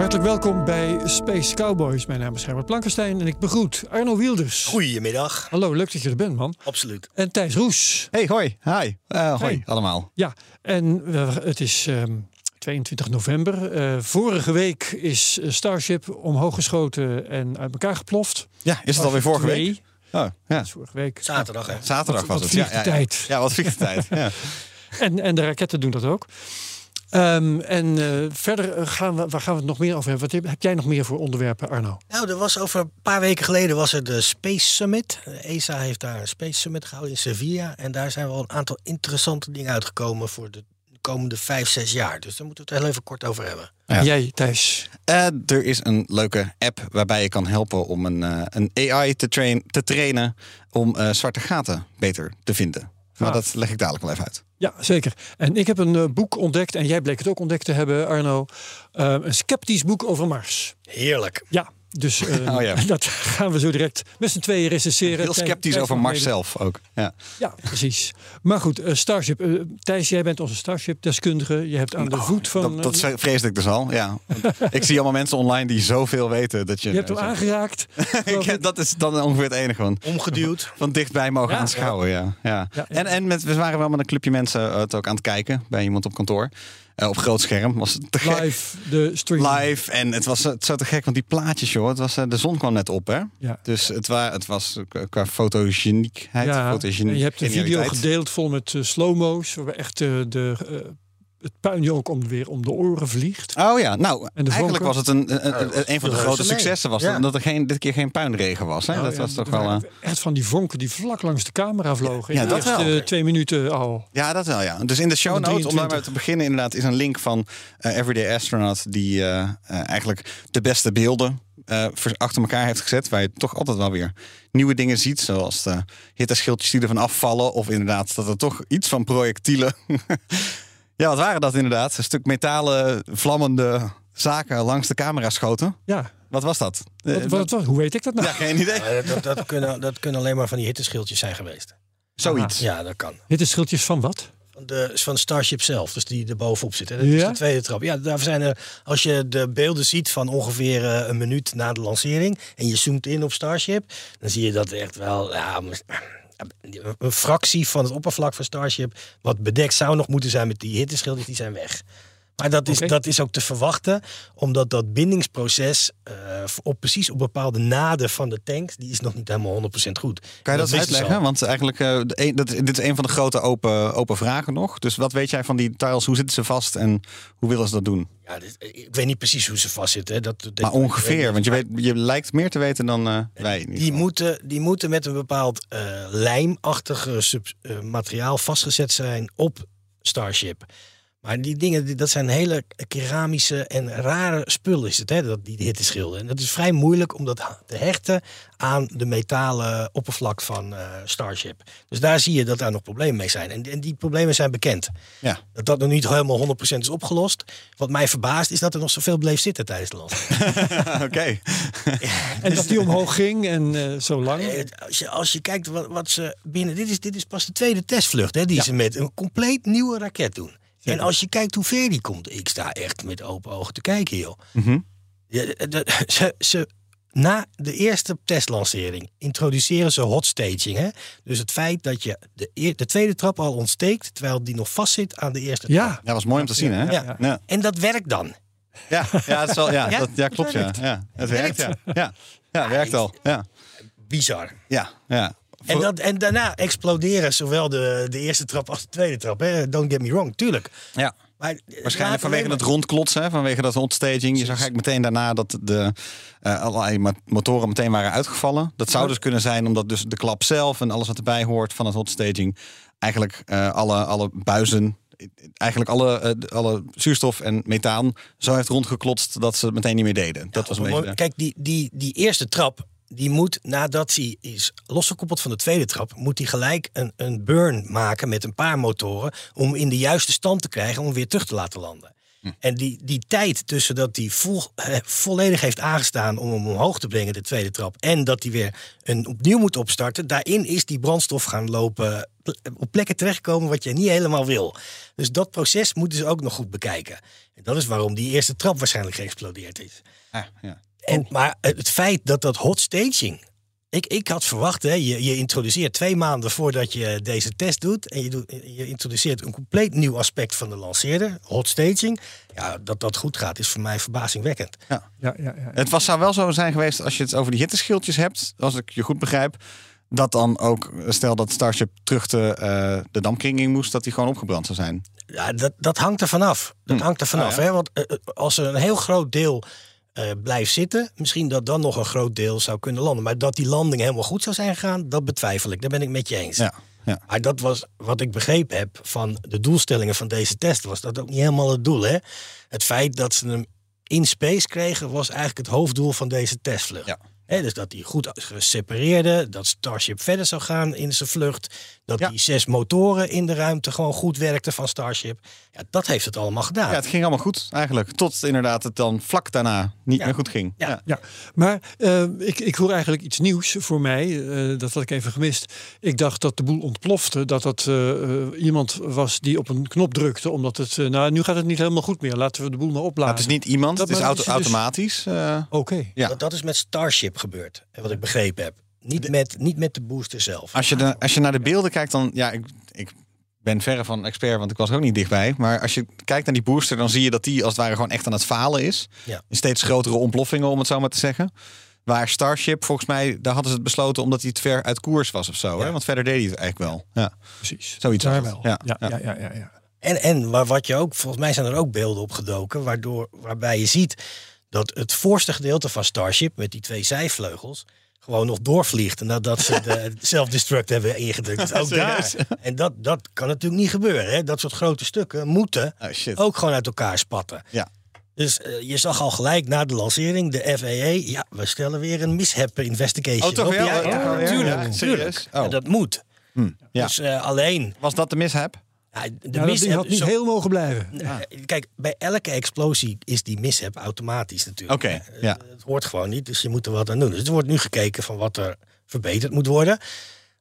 Hartelijk welkom bij Space Cowboys. Mijn naam is Herbert Blankenstein en ik begroet Arno Wielders. Goedemiddag. Hallo, leuk dat je er bent, man. Absoluut. En Thijs Roes. Hey, hoi. Hi. Eh, hoi, Hey. allemaal. Ja, en het is ehm, 22 november. Eh, vorige week is eh, Starship omhoog geschoten en uit elkaar geploft. Ja, is het alweer vorige Twee. week? Oh, ja. Vorige week. Zaterdag, hè? Zaterdag Wat- was wat het. Ja, ja, de ja. wat vliegt de tijd. Ja. En, en de raketten doen dat ook. Ehm, en eh, verder eh, gaan we, waar gaan we het nog meer over hebben? Wat heb, heb jij nog meer voor onderwerpen, Arno? Nou, er was over een paar weken geleden was er de Space Summit. ESA heeft daar een Space Summit gehouden in Sevilla. En daar zijn wel een aantal interessante dingen uitgekomen voor de komende vijf, zes jaar. Dus daar moeten we het heel even kort over hebben. Ja. Jij, Thijs. Eh, er is een leuke app waarbij je kan helpen om een, eh, een AI te, train, te trainen om eh, zwarte gaten beter te vinden. Maar Gaaf. dat leg ik dadelijk wel even uit. Ja, zeker. En ik heb een eh, boek ontdekt, en jij bleek het ook ontdekt te hebben, Arno. Eh, een sceptisch boek over Mars. Heerlijk. Ja, dus eh, Oh ja. dat gaan we zo direct met z'n tweeën recenseren. Heel sceptisch over Mars mede- zelf ook. Ja. Ja, precies. Maar goed, eh, Starship. eh, Thijs, jij bent onze Starship-deskundige. Je hebt aan de voet van... Oh, Dat, dat eh, vreesde ik dus al. Ja. ik zie allemaal mensen online die zoveel weten. Dat je, je hebt hem aangeraakt. Ik- dat is dan ongeveer het enige. Van, Omgeduwd. van dichtbij mogen Ja. aanschouwen. Ja. Ja. Ja. En, en met, we waren wel met een clubje mensen het ook aan het kijken bij iemand op kantoor. Eh, op groot scherm. Was het te gek. Live, de stream. Live. En het was eh, zo te gek, want die plaatjes, joh. Het was, eh, de zon kwam net op, hè? Ja. Dus het, wa het was qua fotogeniekheid. Ja, fotogenie- en je hebt een video gedeeld vol met eh, slow-mo's. Waarbij echt de, het puin ook om, weer om de oren vliegt. Oh ja, nou, eigenlijk vonken? was het een, een, een, een van de grote successen. Was Ja. dat, er geen, dit keer geen puinregen was. Hè? Nou dat ja, was toch wel... eh, Echt van die vonken die vlak langs de camera vlogen. Ja, in de dat wel. twee minuten al. Ja, dat wel, ja. Dus in de show notes, om daarmee 23. te beginnen, inderdaad, is een link van eh, Everyday Astronaut, die eh, eigenlijk de beste beelden eh, voor- achter elkaar heeft gezet. Waar je toch altijd wel weer nieuwe dingen ziet, zoals de hitteschildjes die ervan afvallen, of inderdaad dat er toch iets van projectielen. Ja, wat waren dat inderdaad? Een stuk metalen, vlammende zaken langs de camera schoten. Ja, Wat was dat? Eh, wat, wat, wat- hoe weet ik dat nou? ja, geen idee. Eh, dat, dat, kunnen, dat kunnen alleen maar van die hitteschildjes zijn geweest. Zoiets. Ja, dat kan. Dit is schildjes van wat? Van de, van Starship zelf, dus die er bovenop zit. Hè. Dat is Ja? de tweede trap. Ja, daar zijn er, als je de beelden ziet van ongeveer eh, een minuut na de lancering en je zoomt in op Starship, dan zie je dat echt wel ja, een fractie van het oppervlak van Starship wat bedekt zou nog moeten zijn met die hitteschilders, die zijn weg. Maar dat is, dat is ook te verwachten, omdat dat bindingsproces eh, op precies op bepaalde naden van de tank, die is nog niet helemaal 100% goed. Kan je dat, uitleggen? Want eigenlijk, eh, een- dat, dit is een van de grote open, open vragen nog. Dus wat weet jij van die tiles? Hoe zitten ze vast en hoe willen ze dat doen? Ja, dit- ik weet niet precies hoe ze vastzitten. hè. Dat, dat- Maar ongeveer, want je, weet, je lijkt meer te weten dan eh, wij. Die moeten, die moeten met een bepaald eh sub- eh, materiaal vastgezet zijn op Starship. Maar die dingen, dat zijn hele keramische en rare spullen is het, hè, dat, die hitteschilden. En dat is vrij moeilijk om dat te hechten aan de metalen oppervlak van eh, Starship. Dus daar zie je dat daar nog problemen mee zijn. En, en die problemen zijn bekend. Ja. Dat dat nog niet helemaal 100% is opgelost. Wat mij verbaast is dat er nog zoveel bleef zitten tijdens de lancering. Oké. En dat die omhoog ging en eh, zo lang. Eh, Als je, als je kijkt wat, wat ze binnen. Dit is, dit is pas de tweede testvlucht hè, die ze met een compleet nieuwe raket doen. En als je kijkt hoe ver die komt, ik sta echt met open ogen te kijken, joh. Mhm. Ja, de- de- ze, ze, na de eerste testlancering introduceren ze hot staging. Hè? Dus het feit dat je de, eer- de tweede trap al ontsteekt, terwijl die nog vastzit aan de eerste trap. Ja, Ja, was mooi om te zien, hè? Ja. Ja, ja. En dat werkt dan. ja, ja, het is wel, ja, Ja, dat, ja klopt. Ja. Ja, het werkt. Ja, ja. werkt al. Ja, Bizar. ja. ja. En, dat, en daarna exploderen zowel de, de eerste trap als de tweede trap. Hè? Don't get me wrong, tuurlijk. ja. Maar Waarschijnlijk vanwege het rondklotsen, vanwege dat hotstaging. Je zag eigenlijk meteen daarna dat de eh, allerlei mo- motoren meteen waren uitgevallen. Dat zou dus kunnen zijn omdat dus de klap zelf en alles wat erbij hoort van het hotstaging... eigenlijk eh, alle, alle buizen eigenlijk alle, eh, alle zuurstof en methaan zo heeft rondgeklotst dat ze het meteen niet meer deden. Dat was een beetje. Kijk, die, die, die eerste trap, die moet nadat hij is losgekoppeld van de tweede trap, moet hij gelijk een, een burn maken met een paar motoren om in de juiste stand te krijgen om weer terug te laten landen. Hm. En die, die tijd tussen dat hij vol, eh, volledig heeft aangestaan om hem omhoog te brengen, de tweede trap, en dat hij weer een, opnieuw moet opstarten, daarin is die brandstof gaan lopen, op plekken terechtkomen wat je niet helemaal wil. Dus dat proces moeten ze ook nog goed bekijken. En dat is waarom die eerste trap waarschijnlijk geëxplodeerd is. Ah, ja. En, Maar het feit dat dat hot staging. Ik, ik had verwacht, hè, je, je introduceert twee maanden voordat je deze test doet. En je, doet, je introduceert een compleet nieuw aspect van de lanceerder, hot staging. Ja, dat dat goed gaat, is voor mij verbazingwekkend. Ja, ja, ja. Het was, zou wel zo zijn geweest als je het over die hitteschildjes hebt, als ik je goed begrijp. Dat dan ook, stel dat Starship terug de, eh, de dampkring in moest, dat die gewoon opgebrand zou zijn. Ja, dat, dat hangt er vanaf. Dat Hm. hangt er vanaf. Ah, ja. hè? Want eh, eh, als er een heel groot deel eh, blijft zitten, misschien dat dan nog een groot deel zou kunnen landen. Maar dat die landing helemaal goed zou zijn gegaan, dat betwijfel ik. Daar ben ik met je eens. Ja, ja. Maar dat was wat ik begrepen heb van de doelstellingen van deze test. Was dat ook niet helemaal het doel. Hè? Het feit dat ze hem in space kregen, was eigenlijk het hoofddoel van deze testvlucht. Ja. Dus dat hij goed gesepareerde, dat Starship verder zou gaan in zijn vlucht. Dat Ja. die zes motoren in de ruimte gewoon goed werkten van Starship. Ja, dat heeft het allemaal gedaan. Ja, het ging allemaal goed eigenlijk. Tot inderdaad het dan vlak daarna niet Ja. meer goed ging. Ja. Ja, maar eh, ik, ik hoor eigenlijk iets nieuws voor mij. eh, dat had ik even gemist. Ik dacht dat de boel ontplofte. Dat dat eh, eh, iemand was die op een knop drukte. Omdat het, eh, nou nu gaat het niet helemaal goed meer. Laten we de boel maar opladen. het is niet iemand, Dat- het is maar auto, is dus- automatisch. eh, Oké. ja. Dat, dat is met Starship gebeurd, wat ik begrepen heb. Niet met, niet met de booster zelf. Als je, de, als je naar de beelden kijkt, dan ja, ik, ik ben verre van expert, want ik was er ook niet dichtbij. Maar als je kijkt naar die booster, dan zie je dat die als het ware gewoon echt aan het falen is. Ja. In steeds grotere ontploffingen, om het zo maar te zeggen. Waar Starship, volgens mij, daar hadden ze het besloten omdat hij te ver uit koers was of zo. Hè? Want verder deed hij het eigenlijk wel. Ja. Precies. Zoiets Daar wel. Ja, Ja, ja. ja, ja, ja, ja. En, en wat je ook, volgens mij zijn er ook beelden opgedoken, waardoor, waarbij je ziet dat het voorste gedeelte van Starship met die twee zijvleugels gewoon nog doorvliegt nadat ze de self-destruct hebben ingedrukt. Ook daar. En dat, dat kan natuurlijk niet gebeuren. Hè? Dat soort grote stukken moeten Oh, ook gewoon uit elkaar spatten. Ja. Dus eh, je zag al gelijk na de lancering, de FAA, ja, we stellen weer een mishap investigation Oh, toch op. wel? Ja, Oh, natuurlijk. Ja, natuurlijk. serieus? Oh. En dat moet. Hm. Ja. Dus eh, alleen, Was dat de mishap? Ja, de Ja, dat mishap had niet zo- heel mogen blijven. Eh, Kijk, bij elke explosie is die mishap automatisch natuurlijk. Oké, ja. Het hoort gewoon niet, dus je moet er wat aan doen. Dus er wordt nu gekeken van wat er verbeterd moet worden.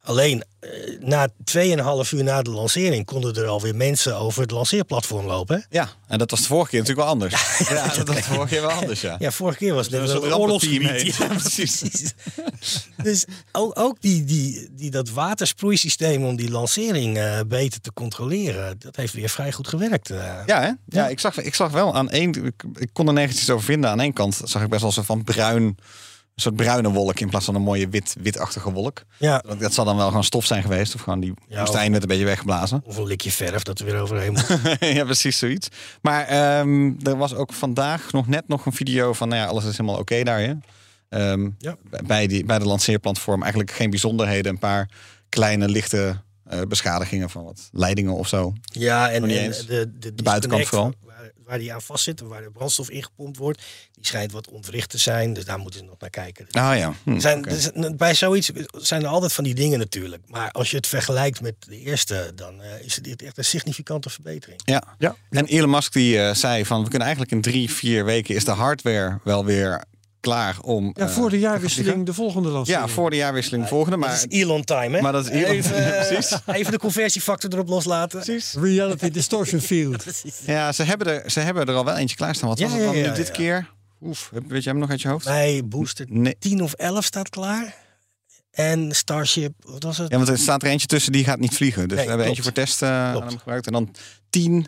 Alleen eh, na 2,5 uur na de lancering konden er alweer mensen over het lanceerplatform lopen. Ja, en dat was de vorige keer natuurlijk wel anders. Ja, dat was de vorige keer wel anders, ja. Ja, vorige keer was het is een een oorlogsgebied. Ja, precies. dus ook, ook die, die, die, dat watersproeisysteem om die lancering eh, beter te controleren, dat heeft weer vrij goed gewerkt. eh. Ja, hè? ja ik, zag, ik zag wel aan één. Ik, ik kon er nergens iets over vinden. Aan één kant zag ik best wel zo van bruin. Een soort bruine wolk in plaats van een mooie wit, witachtige wolk. ja. Dat zal dan wel gewoon stof zijn geweest. Of gewoon die Ja, woestijn werd een beetje weggeblazen. Of een likje verf dat er weer overheen moet. ja, precies zoiets. Maar ehm, er was ook vandaag nog net nog een video van... Nou ja, alles is helemaal oké daar, hè? Ehm, Ja. bij, die, bij de lanceerplatform eigenlijk geen bijzonderheden. Een paar kleine, lichte eh, beschadigingen van wat leidingen of zo. Ja, en, eens. de, de, De buitenkant vooral. Waar, die aan vastzit, en waar de brandstof ingepompt wordt, die schijnt wat ontwricht te zijn. Dus daar moeten ze nog naar kijken. Ah ja. Hm, Er zijn, zijn- bij zoiets zijn er altijd van die dingen natuurlijk. Maar als je het vergelijkt met de eerste, dan eh, is het echt een significante verbetering. Ja. Ja. En Elon Musk die eh, zei van... we kunnen eigenlijk in drie, vier weken... is de hardware wel weer klaar om... Ja, eh, voor de jaarwisseling de volgende lancering. Ja, voor de jaarwisseling volgende. Maar, dat is Elon time, hè? maar dat is Elon- Even, precies. even de conversiefactor erop loslaten. precies. Reality distortion field. Ja, ze hebben, er, ze hebben er al wel eentje klaarstaan. Wat Ja, was het dan ja, nu dit ja. keer? Oef, weet je hem nog uit je hoofd? Bij Booster Nee. 10 of 11 staat klaar. En Starship, wat was het? Ja, want er staat er eentje tussen die gaat niet vliegen. Dus Nee, we hebben klopt. eentje voor test eh, aan Klopt. hem gebruikt. En dan 10.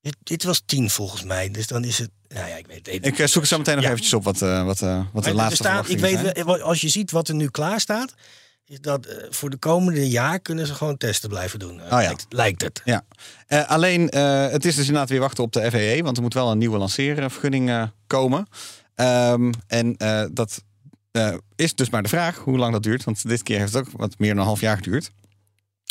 Dit, dit was 10 volgens mij. Dus dan is het. Nou ja, ik weet. Ik eh, zoek het zo meteen nog Ja. eventjes op wat, eh, wat, eh, wat de laatste staat, ik weet, zijn. wel, als je ziet wat er nu klaar staat, is dat voor de komende jaar kunnen ze gewoon testen blijven doen. Eh, ja. lijkt, lijkt het. Ja. Alleen, het is dus inderdaad weer wachten op de FAA. Want er moet wel een nieuwe lanceervergunning komen. Ehm, en dat is dus maar de vraag hoe lang dat duurt. Want dit keer heeft het ook wat meer dan een half jaar geduurd.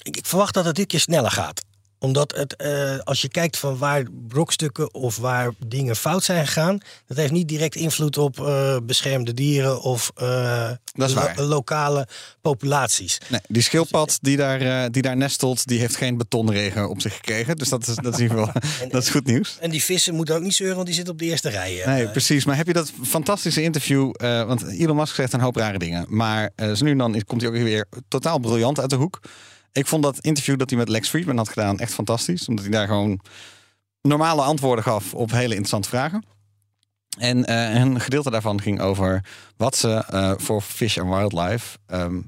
Ik, ik verwacht dat het dit keer sneller gaat. Omdat het, eh, als je kijkt van waar brokstukken of waar dingen fout zijn gegaan, dat heeft niet direct invloed op eh, beschermde dieren of eh, lo- lokale populaties. Nee, die schildpad die daar, die daar nestelt, die heeft geen betonregen op zich gekregen. Dus dat is, dat is in ieder geval dat is goed nieuws. En die vissen moeten ook niet zeuren, want die zitten op de eerste rij. Nee, precies. Maar heb je dat fantastische interview? want Elon Musk zegt een hoop rare dingen. Maar zo nu en dan komt hij ook weer totaal briljant uit de hoek. Ik vond dat interview dat hij met Lex Friedman had gedaan echt fantastisch. Omdat hij daar gewoon normale antwoorden gaf op hele interessante vragen. En eh, een gedeelte daarvan ging over wat ze eh, voor Fish and Wildlife... ehm,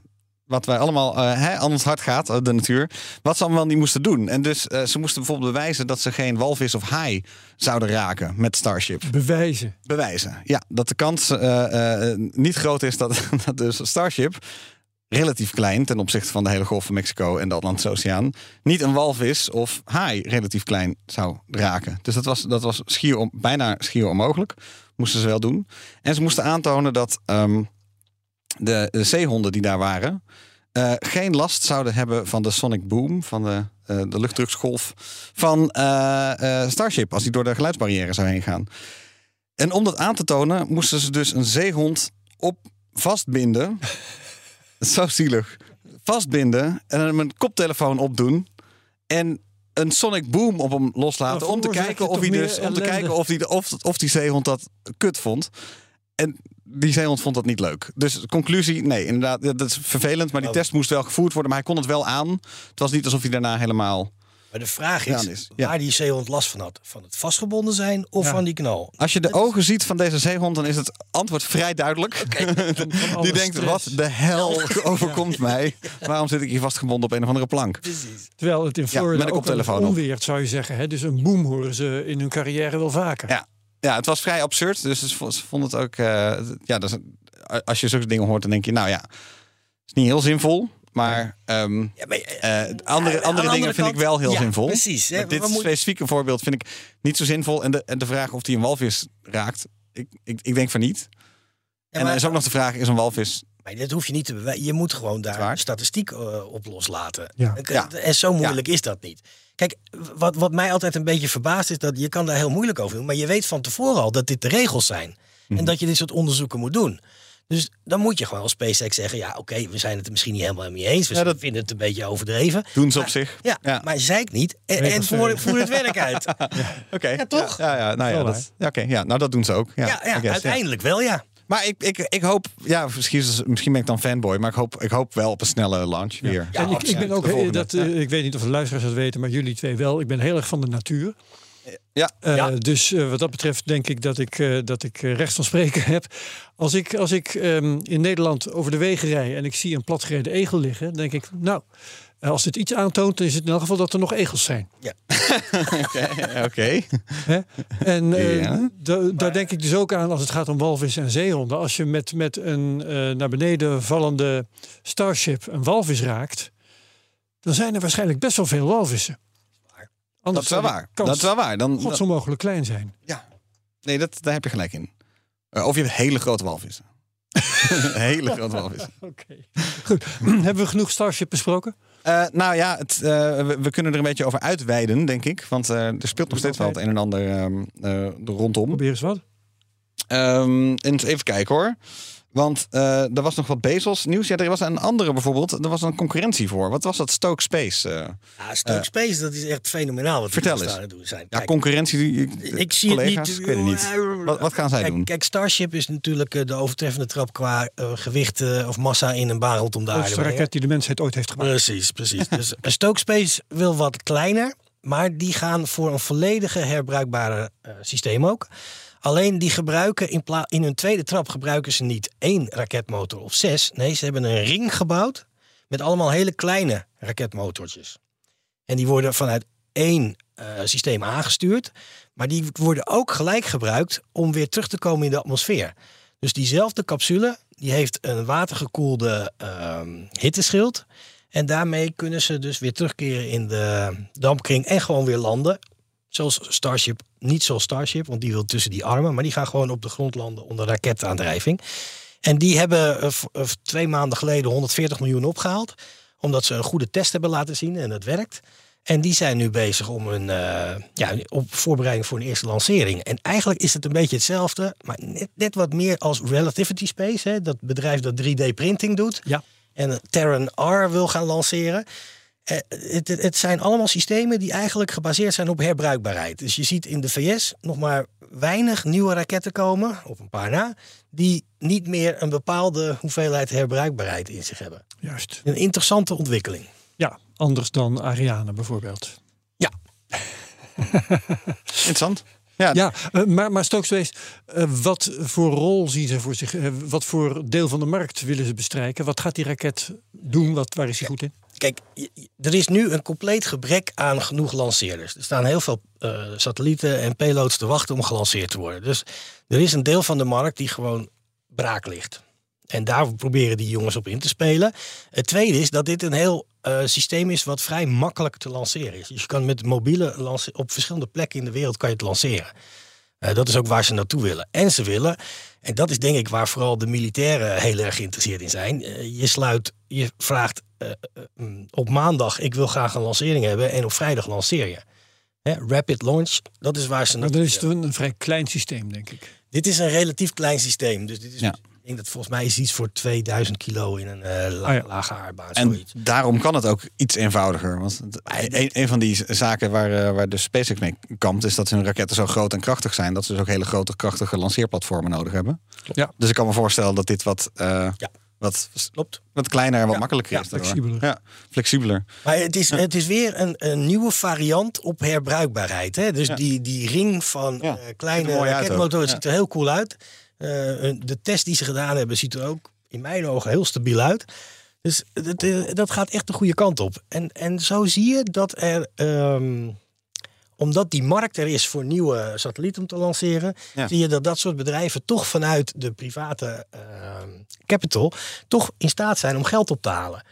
wat wij allemaal eh, hè, aan ons hart gaat, de natuur. Wat ze allemaal niet moesten doen. En dus ze moesten bijvoorbeeld bewijzen dat ze geen walvis of haai zouden raken met Starship Bewijzen. bewijzen. Ja, dat de kans niet groot is dat, dat de Starship relatief klein ten opzichte van de hele Golf van Mexico en de Atlantische Oceaan niet een walvis of haai relatief klein zou raken. Dus dat was, dat was schier bijna schier onmogelijk. Moesten ze wel doen. En ze moesten aantonen dat ehm, de, de zeehonden die daar waren eh, geen last zouden hebben van de sonic boom, van de, eh, de luchtdruksgolf van eh, Starship als die door de geluidsbarrière zou heen gaan. En om dat aan te tonen, moesten ze dus een zeehond op vastbinden. Zo zielig. Vastbinden en hem een koptelefoon opdoen. En een sonic boom op hem loslaten. Om te, veroorzaak kijken of, hij dus, om te kijken of, die, of, of die zeehond dat kut vond. En die zeehond vond dat niet leuk. Dus conclusie, nee, inderdaad, dat is vervelend. Maar die Oh. test moest wel gevoerd worden. Maar hij kon het wel aan. Het was niet alsof hij daarna helemaal... Maar de vraag Ja, is, ja. waar die zeehond last van had. Van het vastgebonden zijn of Ja. van die knal? Als je de ogen ziet van deze zeehond, dan is het antwoord vrij duidelijk. Die denkt, stress. wat de hel overkomt mij? Waarom zit ik hier vastgebonden op een of andere plank? Precies. Terwijl het in Florida met een ook onweert, zou je zeggen. Hè? Dus een boom horen ze in hun carrière wel vaker. Ja, ja het was vrij absurd. Dus ze vo- ze vonden het ook... eh, ja, dat is, als je zulke dingen hoort, dan denk je... Nou ja, het is niet heel zinvol. Maar ehm, Ja, maar, eh, eh, andere, andere dingen vind ik wel heel ja, zinvol. precies, hè. Dit specifieke voorbeeld vind ik niet zo zinvol. En de, en de vraag of die een walvis raakt, ik, ik, ik denk van niet. Ja, en dan maar- is ook nog de vraag, is een walvis... Maar dat hoef je niet te bewijzen. Je moet gewoon daar Waar? statistiek eh, op loslaten. Ja. En-. En zo moeilijk is dat niet. Kijk, wat, wat mij altijd een beetje verbaast is dat je kan daar heel moeilijk over doen. Maar je weet van tevoren al dat dit de regels zijn. Mhm. En dat je dit soort onderzoeken moet doen. Dus dan moet je gewoon als SpaceX zeggen... ja, oké, we zijn het er misschien niet helemaal mee eens. We Ja, dat- vinden het een beetje overdreven. Doen ze op zich. Ja, Ja. maar zeik niet. En, en voer, het werk uit. Oké. Ja, toch? Ja, ja, nou ja, dat, ja, oké, ja, nou dat doen ze ook. Ja, Ja, I ja, guess, ja. uiteindelijk wel, ja. Maar ik, ik, ik hoop, ja, misschien, is- misschien ben ik dan fanboy, maar ik hoop, ik hoop wel op een snelle launch weer. Ja, en ik, ik ben ook, dat, eh, ik weet niet of de luisteraars dat weten, maar jullie twee wel. Ik ben heel erg van de natuur. Ja, Eh, Ja. Dus eh, wat dat betreft denk ik dat ik, eh, dat ik recht van spreken heb. Als ik, als ik ehm, in Nederland over de wegen rij en ik zie een platgereden egel liggen, denk ik, nou, als dit iets aantoont, dan is het in elk geval dat er nog egels zijn. oké. oké. Hè? En eh, Ja. da- daar denk ik dus ook aan als het gaat om walvis en zeehonden. Als je met, met een eh, naar beneden vallende Starship een walvis raakt, dan zijn er waarschijnlijk best wel veel walvissen. Dat is wel waar. Dat is wel waar. Dan, God zo mogelijk klein zijn. ja. Nee, dat, daar heb je gelijk in. Eh, of je hebt hele grote walvissen. hele grote walvissen. Oké. Goed. Hebben we genoeg Starship besproken? Eh, nou ja, het, eh, we, we kunnen er een beetje over uitweiden, denk ik. Want er speelt nog steeds wel het een en ander ehm, rondom. Probeer eens wat. Ehm, en even kijken hoor. Want eh, er was nog wat Bezos nieuws. Ja, er was een andere bijvoorbeeld. Er was een concurrentie voor. Wat was dat? Stoke Space. eh. Ja, Stoke Space, dat is echt fenomenaal wat Vertel eens. aan het doen zijn. ja, concurrentie. ik zie collega's, het niet. Ik weet het niet. Wat, wat gaan zij kijk, doen? Kijk, Starship is natuurlijk eh, de overtreffende trap qua eh, gewicht eh, of massa in een bareld om de aarde brengen. raket die de mensheid ooit heeft gemaakt. Precies, precies. dus Stoke Space wil wat kleiner, maar die gaan voor een volledige herbruikbare eh, systeem ook. Alleen die gebruiken in, in hun tweede trap gebruiken ze niet één raketmotor of zes. Nee, ze hebben een ring gebouwd met allemaal hele kleine raketmotortjes. En die worden vanuit één eh, systeem aangestuurd. Maar die worden ook gelijk gebruikt om weer terug te komen in de atmosfeer. Dus diezelfde capsule die heeft een watergekoelde ehm, hitteschild. En daarmee kunnen ze dus weer terugkeren in de dampkring en gewoon weer landen. Zoals Starship, niet zoals Starship, want die wil tussen die armen. Maar die gaan gewoon op de grond landen onder raketaandrijving. En die hebben eh, eh, twee maanden geleden 140 miljoen opgehaald. Omdat ze een goede test hebben laten zien en het werkt. En die zijn nu bezig om een eh, ja, op voorbereiding voor een eerste lancering. En eigenlijk is het een beetje hetzelfde, maar net, net wat meer als Relativity Space. Hè, dat bedrijf dat 3D-printing doet. Ja. En Terran R wil gaan lanceren. Eh, het, het- het zijn allemaal systemen die eigenlijk gebaseerd zijn op herbruikbaarheid. Dus je ziet in de VS nog maar weinig nieuwe raketten komen, op een paar na, die niet meer een bepaalde hoeveelheid herbruikbaarheid in zich hebben. Juist. Een interessante ontwikkeling. Ja, anders dan Ariane bijvoorbeeld. Ja, Interessant. Ja, Ja, eh, maar, maar Stokes eh, wat voor rol zien ze voor zich? wat voor deel van de markt willen ze bestrijken? Wat gaat die raket doen? Wat, waar is hij goed in? Kijk, er is nu een compleet gebrek aan genoeg lanceerders. Er staan heel veel eh, satellieten en payloads te wachten om gelanceerd te worden. Dus er is een deel van de markt die gewoon braak ligt. En daar proberen die jongens op in te spelen. Het tweede is dat dit een heel eh, systeem is wat vrij makkelijk te lanceren is. Dus je kan met mobiele op verschillende plekken in de wereld kan je het lanceren. Eh, dat is ook waar ze naartoe willen. En ze willen, en dat is denk ik waar vooral de militairen heel erg geïnteresseerd in zijn. je sluit, je vraagt op maandag, ik wil graag een lancering hebben. En op vrijdag lanceer je. Hè, rapid launch, dat is waar ze Maar dan is een, een vrij klein systeem, denk ik. Dit is een relatief klein systeem. Dus dit is, Ja. ik denk dat volgens mij is iets voor 2000 kilo in een eh, la- Ah, ja. lage aardbaan. En zoiets. daarom kan het ook iets eenvoudiger. Want een, een van die zaken waar, eh, waar de SpaceX mee kampt, is dat hun raketten zo groot en krachtig zijn. Dat ze dus ook hele grote, krachtige lanceerplatformen nodig hebben. Ja. Dus ik kan me voorstellen dat dit wat, eh, Ja. Wat, Klopt. wat kleiner en wat Ja, makkelijker ja, is. flexibeler. Ja, flexibeler. Maar het is, het is weer een, een nieuwe variant op herbruikbaarheid. Hè? Dus Ja. die, die ring van eh, er kleine raketmotoren ziet er heel cool uit. Eh, de test die ze gedaan hebben ziet er ook in mijn ogen heel stabiel uit. Dus het, eh, dat gaat echt de goede kant op. En, en zo zie je dat er, ehm, omdat die markt er is voor nieuwe satellieten om te lanceren, Ja. zie je dat dat soort bedrijven toch vanuit de private ehm, capital toch in staat zijn om geld op te halen.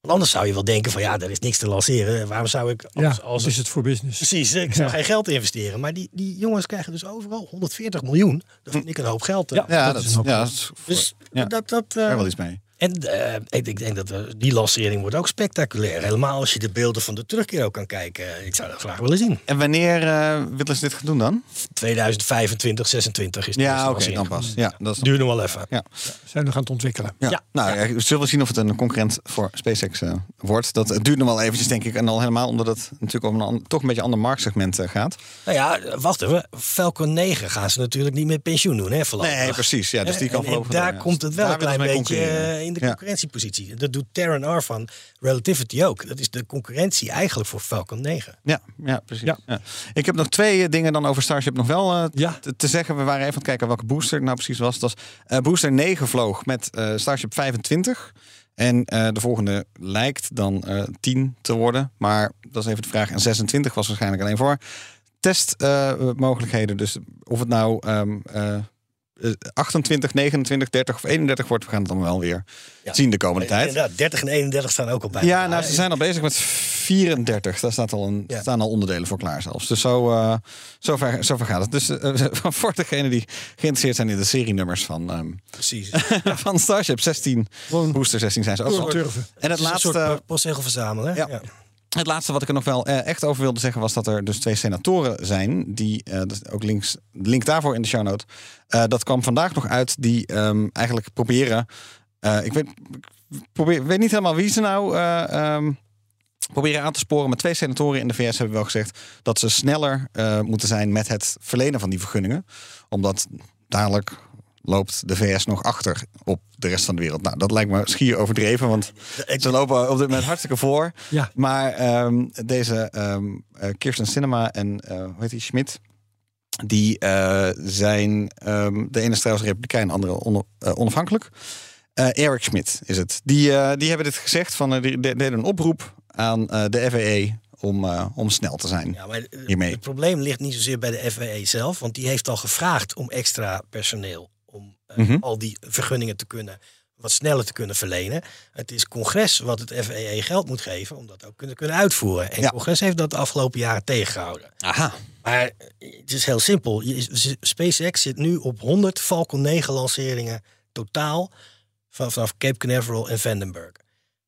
Want anders zou je wel denken van ja, er is niks te lanceren. Waarom zou ik als, is het voor business. Precies, ik zou Ja. geen geld investeren. Maar die, die jongens krijgen dus overal 140 miljoen. Dat vind ik een hoop geld. hè. Ja. Ja, dat dat, is een hoop ja, dat is voor- Dus ja, dat, dat, eh, daar wel iets mee. En eh, ik, ik denk dat eh, die lancering wordt ook spectaculair. Helemaal als je de beelden van de terugkeer ook kan kijken. Ik zou dat graag willen zien. En wanneer eh, willen ze dit gaan doen dan? 2025, 26 is de Ja, oké, dan pas. Ja, dat is Duurt nog wel even. Ja. Zijn we gaan het ontwikkelen. Ja. Ja. Nou, ja. we zullen we zien of het een concurrent voor SpaceX wordt. Dat het duurt nog wel eventjes, denk ik. En al helemaal omdat het natuurlijk om een an- toch een beetje ander marktsegment gaat. Nou ja, wacht even. Falcon 9 gaan ze natuurlijk niet met pensioen doen, hè? voorlopig. Nee, precies. Ja, dus die En- kan en, daar ja. komt het wel een klein beetje eh, in de Ja. concurrentiepositie. Dat doet Terran R van Relativity ook. Dat is de concurrentie eigenlijk voor Falcon 9. Ja, ja precies. Ja. Ja. Ik heb nog twee eh, dingen dan over Starship nog wel eh, Ja. te, te zeggen. We waren even aan het kijken welke booster het nou precies was. Dat was eh, booster 9 vloog met eh, Starship 25. En eh, de volgende lijkt dan eh 10 te worden. Maar dat is even de vraag. En 26 was waarschijnlijk alleen voor testmogelijkheden. dus of het nou ehm, eh, eh, 28, 29, 30 of 31 wordt, we gaan het dan wel weer Ja. zien de komende tijd. Inderdaad, 30 en 31 staan ook al bij. Ja, nou, ze zijn al bezig met 34. Daar staat al een, Ja. staan al onderdelen voor klaar zelfs. Dus zo, eh zo, ver, zo ver gaat het. Dus eh, voor degenen die geïnteresseerd zijn in de serienummers van, ehm, Precies. van Starship 16, Booster 16 zijn ze ook al. En het Het is een soort laatste, postzegel verzamelen. hè? Ja. Het laatste wat ik er nog wel eh, echt over wilde zeggen... was dat er dus twee senatoren zijn... die, eh, ook links, link daarvoor in de show note... eh, dat kwam vandaag nog uit... die ehm, eigenlijk proberen... ik weet, probeer, weet niet helemaal wie ze nou... eh, ehm, proberen aan te sporen. Maar twee senatoren in de VS hebben wel gezegd... dat ze sneller moeten zijn met het verlenen van die vergunningen. Omdat dadelijk loopt de VS nog achter op de rest van de wereld. Nou, dat lijkt me schier overdreven, want ze lopen op dit moment hartstikke voor. Ja. Maar ehm, deze ehm, eh, Kirsten Cinema en eh hoe heet die Schmidt, die eh, zijn ehm, de ene is trouwens republikein, de andere onafhankelijk. Eh, Eric Schmidt is het. Die, die hebben dit gezegd van, die de- deden een oproep aan eh, de FAA om, om snel te zijn. Ja, maar Hiermee. het probleem ligt niet zozeer bij de FAA zelf, want die heeft al gevraagd om extra personeel Mhm. al die vergunningen te kunnen wat sneller te kunnen verlenen. Het is congres wat het FAA geld moet geven om dat ook kunnen, kunnen uitvoeren. En Ja. congres heeft dat de afgelopen jaren tegengehouden. Aha. Maar het is heel simpel. SpaceX zit nu op 100 Falcon 9 lanceringen totaal van- vanaf Cape Canaveral en Vandenberg.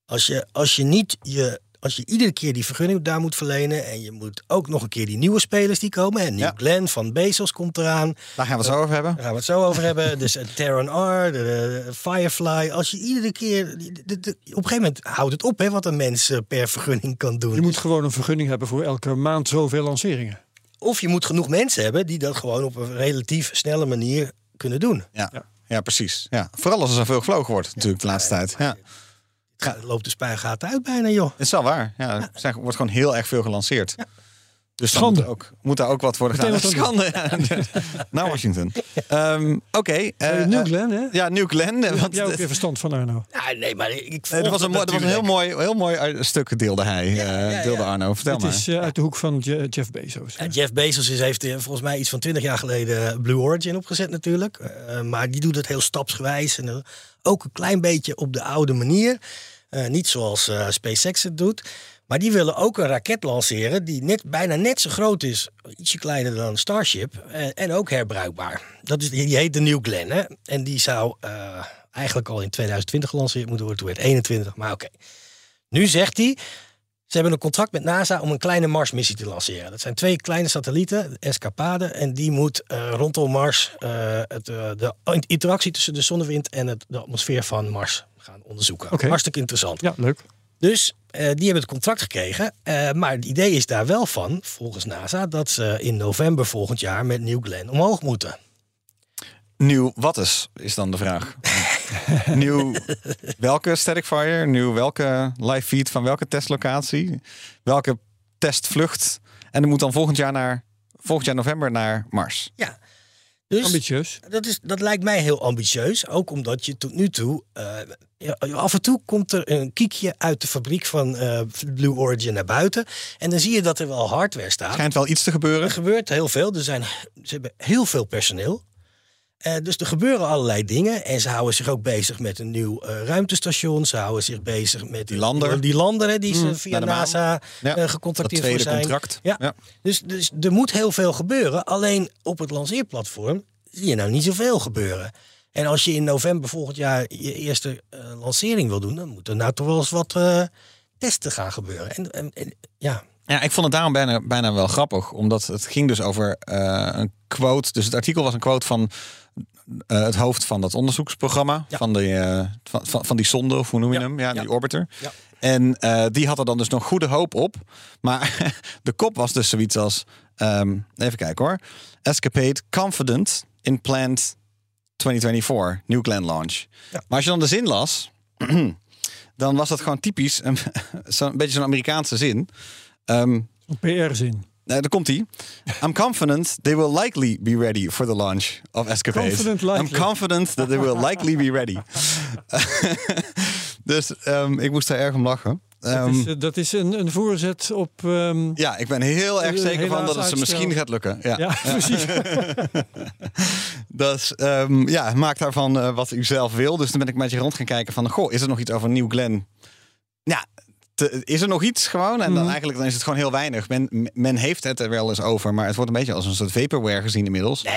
Als je, als je niet je als je iedere keer die vergunning daar moet verlenen. En je moet ook nog een keer die nieuwe spelers die komen. En New Ja. Glenn van Bezos komt eraan. Daar gaan we het zo over hebben. Daar gaan we het zo over hebben. Dus eh, Terran R, de, de Firefly. Als je iedere keer... die- de- de- op een gegeven moment houdt het op hè, wat een mens eh, per vergunning kan doen. Je moet gewoon een vergunning hebben voor elke maand zoveel lanceringen. Of je moet genoeg mensen hebben die dat gewoon op een relatief snelle manier kunnen doen. Ja. Ja. Ja. precies. Ja. Vooral als er zoveel gevlogen wordt, natuurlijk, de laatste tijd. Ja. Het loopt de spuigaten uit bijna, joh. Het is wel waar. Ja, er wordt gewoon heel erg veel gelanceerd. Dus Schande. Moet, ook, moet daar ook wat worden gedaan. Schande. ja. Naar Washington. Ehm, Oké. eh, Uh, New eh, Glenn, hè? Ja, New Glenn. Heb Want, jij ook weer verstand van Arno? Ja, nee, maar ik dat was een, dat was een heel mooi, heel mooi uit- stuk deelde hij, eh, ja, deelde ja. Arno. Vertel Het maar. is eh, uit de hoek van Je- Jeff Bezos. Ja, Jeff Bezos is, heeft eh, volgens mij iets van 20 jaar geleden Blue Origin opgezet natuurlijk. Eh, maar die doet het heel stapsgewijs en eh, ook een klein beetje op de oude manier. Eh, niet zoals eh, SpaceX het doet. Maar die willen ook een raket lanceren die net, bijna net zo groot is, ietsje kleiner dan Starship. eh, en ook herbruikbaar. Dat is, die heet de New Glenn. Hè? En die zou eigenlijk al in 2020 gelanceerd moeten worden. Toen werd 21, maar oké. Nu zegt hij, ze hebben een contract met NASA om een kleine Marsmissie te lanceren. Dat zijn twee kleine satellieten, Escapade. En die moet eh, rondom Mars eh, het, eh, de interactie tussen de zonnewind en het, de atmosfeer van Mars gaan onderzoeken. Hartstikke interessant. Ja, leuk. Dus eh, die hebben het contract gekregen. Eh, maar het idee is daar wel van, volgens NASA, dat ze in november volgend jaar met New Glenn omhoog moeten. Nieuw wat is, is dan de vraag. Nieuw welke Static Fire? Nieuw welke live feed van welke testlocatie? Welke testvlucht? En er moet dan volgend jaar naar volgend jaar november naar Mars. Ja. Dus Ambitieus. Dat, is, dat lijkt mij heel ambitieus. Ook omdat je tot nu toe. eh, af en toe komt er een kiekje uit de fabriek van eh, Blue Origin naar buiten. En dan zie je dat er wel hardware staat. Schijnt wel iets te gebeuren. Er gebeurt heel veel. Er zijn, ze hebben heel veel personeel. Eh, dus er gebeuren allerlei dingen. En ze houden zich ook bezig met een nieuw eh, ruimtestation. Ze houden zich bezig met Die lander. Die lander hè, die ze via de maan. NASA Ja, eh, Dat gecontracteerd tweede voor zijn. contract. Ja. Ja. Dus, dus er moet heel veel gebeuren. Alleen op het lanceerplatform zie je nou niet zoveel gebeuren. En als je in november volgend jaar je eerste eh, lancering wil doen, dan moet er nou toch wel eens wat eh, testen gaan gebeuren. En, en, en- ja, Ja, ik vond het daarom bijna, bijna wel grappig. Omdat het ging dus over eh, een quote. Dus het artikel was een quote van eh, het hoofd van dat onderzoeksprogramma. Ja. Van, de, eh, van, van, die zonde, of hoe noem je Ja, hem? Ja, ja. die orbiter. Ja. En die had er dan dus nog goede hoop op. Maar de kop was dus zoiets als... ehm, even kijken hoor. Escapade confident in planned 2024 New Glenn launch. Maar als je dan de zin las... dan was dat gewoon typisch een, zo'n beetje zo'n Amerikaanse zin. Ehm, Een PR-zin. nou, daar komt hij. I'm confident they will likely be ready for the launch of Escapade. Confident likely. I'm confident that they will likely be ready. dus ehm, ik moest daar erg om lachen. Dat Ehm, is, eh, dat is een, een voorzet op... ehm, ja, ik ben heel erg Eh, zeker van dat het ze misschien gaat lukken. Ja, ja, precies. Dus ehm, ja, maak daarvan eh, wat u zelf wil. Dus dan ben ik met je rond gaan kijken van... Goh, is er nog iets over New Glenn? Ja, te- is er nog iets gewoon? En dan Mhm. eigenlijk dan is het gewoon heel weinig. Men, men heeft het er wel eens over, maar het wordt een beetje als een soort vaporware gezien inmiddels. nee,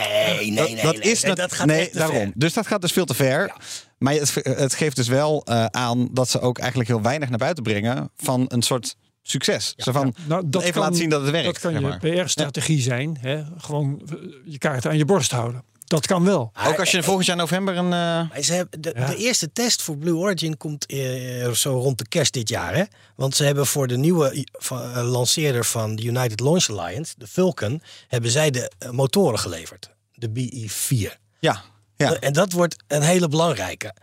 nee, nee. dat, nee, is nee, dat gaat nee, echt te daarom. ver. Dus dat gaat dus veel te ver. Maar het, het geeft dus wel eh, aan dat ze ook eigenlijk heel weinig naar buiten brengen van een soort succes. Zo van, Nou, dat even kan- laten zien dat het werkt. Dat kan zeg je. PR-strategie zijn. Hè? Gewoon eh, je kaarten aan je borst houden. Dat kan wel. Ook als je volgend jaar november een... eh, ze hebben, de, Ja. de eerste test voor Blue Origin komt eh, zo rond de kerst dit jaar. Hè? Want ze hebben voor de nieuwe eh, lanceerder van de United Launch Alliance, de Vulcan, hebben zij de motoren geleverd. De BE-4. ja, ja. En dat wordt een hele belangrijke.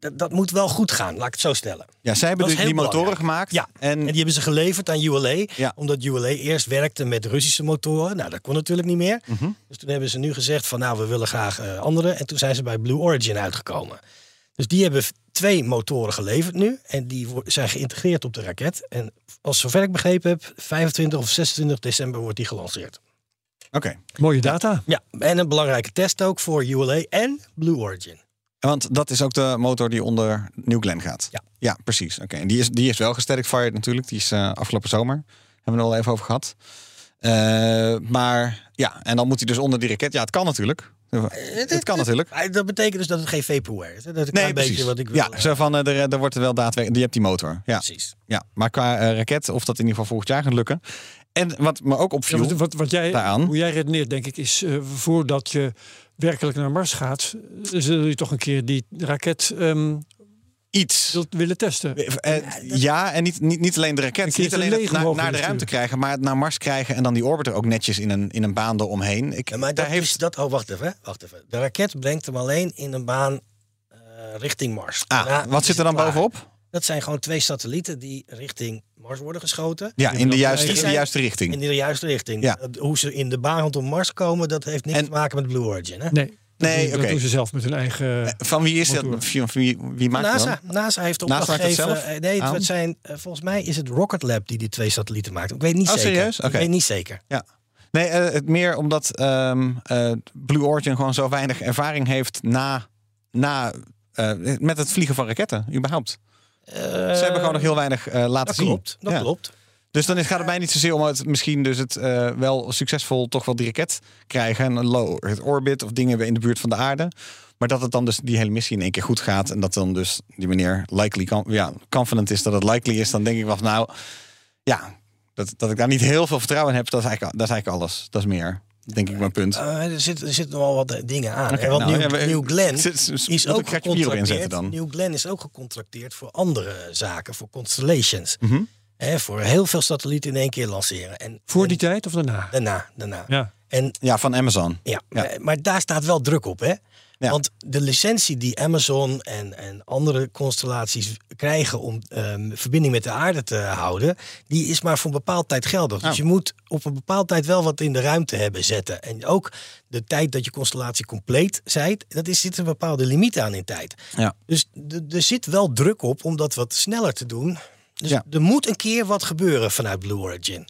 Dat, dat moet wel goed gaan, laat ik het zo stellen. ja, zij hebben dus die motoren belangrijk. gemaakt. Ja, En, En die hebben ze geleverd aan ULA. Ja. Omdat ULA eerst werkte met Russische motoren. Nou, dat kon natuurlijk niet meer. Mhm. Dus toen hebben ze nu gezegd van nou, we willen graag eh, andere. En toen zijn ze bij Blue Origin uitgekomen. Dus die hebben twee motoren geleverd nu. En die zijn geïntegreerd op de raket. En als zover ik begrepen heb, 25 of 26 december wordt die gelanceerd. Oké, Mooie data. Ja, en een belangrijke test ook voor ULA en Blue Origin. Want dat is ook de motor die onder New Glenn gaat. Ja. Ja, precies. Oké, en die is, die is wel gestatic fired natuurlijk. Die is eh, afgelopen zomer. Hebben we er al even over gehad. Eh, maar ja, en dan moet hij dus onder die raket. Ja, het kan natuurlijk. Het kan natuurlijk. Maar Dat betekent dus dat het geen vaporware is. hè? Dat is een Nee, precies. beetje wat ik wil. ja, eh, zo van, eh, er, er wordt er wel daadwerkelijk... Je hebt die motor. Ja, Precies. ja. Maar qua eh, raket, of dat in ieder geval volgend jaar gaat lukken. En wat me ook Ja, opviel... wat, wat, wat jij, daaraan. hoe jij redeneert, denk ik, is eh, voordat je werkelijk naar Mars gaat, eh, zul je toch een keer die raket ehm, iets. zult willen testen. Eh, ja, en niet, niet, niet alleen de raket, niet alleen het naar, de ruimte krijgen, maar het naar Mars krijgen en dan die orbiter ook netjes in een, in een baan eromheen. Ik, Ja, maar daar dat heeft is dat. Oh, wacht even. hè. Wacht even. De raket brengt hem alleen in een baan eh, richting Mars. Ah, Daarna wat zit er dan klaar. bovenop? Dat zijn gewoon twee satellieten die richting Mars worden geschoten. Ja, in de juiste, in de juiste richting. In de juiste richting. Ja. Hoe ze in de baan rondom Mars komen, dat heeft niks En- te maken met Blue Origin. Hè? Nee, dat, Nee, doen, dat oké. doen ze zelf met hun eigen... Eh, Van wie is motor. dat? Wie, wie, wie maakt dat? NASA, NASA heeft NASA opdracht het gegeven. zelf eh, Nee, aan? het zijn, eh, volgens mij is het Rocket Lab die die twee satellieten maakt. Ik weet niet Oh, zeker. serieus? Oké. Ik weet niet zeker. Ja. Nee, het meer omdat ehm, eh, Blue Origin gewoon zo weinig ervaring heeft na, na, eh, met het vliegen van raketten, überhaupt. Ze hebben gewoon nog heel weinig eh, laten Dat zien. klopt, dat Ja. klopt. Dus dan is- gaat het mij niet zozeer om het misschien dus het eh, wel succesvol toch wel die raket krijgen. En een low Earth orbit of dingen in de buurt van de aarde. Maar dat het dan dus die hele missie in één keer goed gaat. En dat dan dus die meneer likely, ja, confident is dat het likely is. Dan denk ik wel van nou, ja, dat, dat ik daar niet heel veel vertrouwen in heb. Dat is eigenlijk, dat is eigenlijk alles. Dat is meer, denk ik, mijn punt. Eh, er, zit, er zitten nog wel wat eh, dingen aan. En want nou, New, ja, New Glenn zit- zit- is ook gecontracteerd. dan? New Glenn is ook gecontracteerd voor andere zaken, voor constellations. Hè, voor heel veel satellieten in één keer lanceren. En, Voor en die tijd of daarna? Daarna, daarna. Ja. En Ja, van Amazon. Ja, Ja. Maar, maar daar staat wel druk op, hè? Ja. Want de licentie die Amazon en, en andere constellaties krijgen om ehm, verbinding met de aarde te houden, die is maar voor een bepaald tijd geldig. Dus Oh. je moet op een bepaald tijd wel wat in de ruimte hebben zetten. En ook de tijd dat je constellatie compleet zijt, dat is, zit een bepaalde limiet aan in tijd. Ja. Dus er zit wel druk op om dat wat sneller te doen. Dus Ja. er moet een keer wat gebeuren vanuit Blue Origin.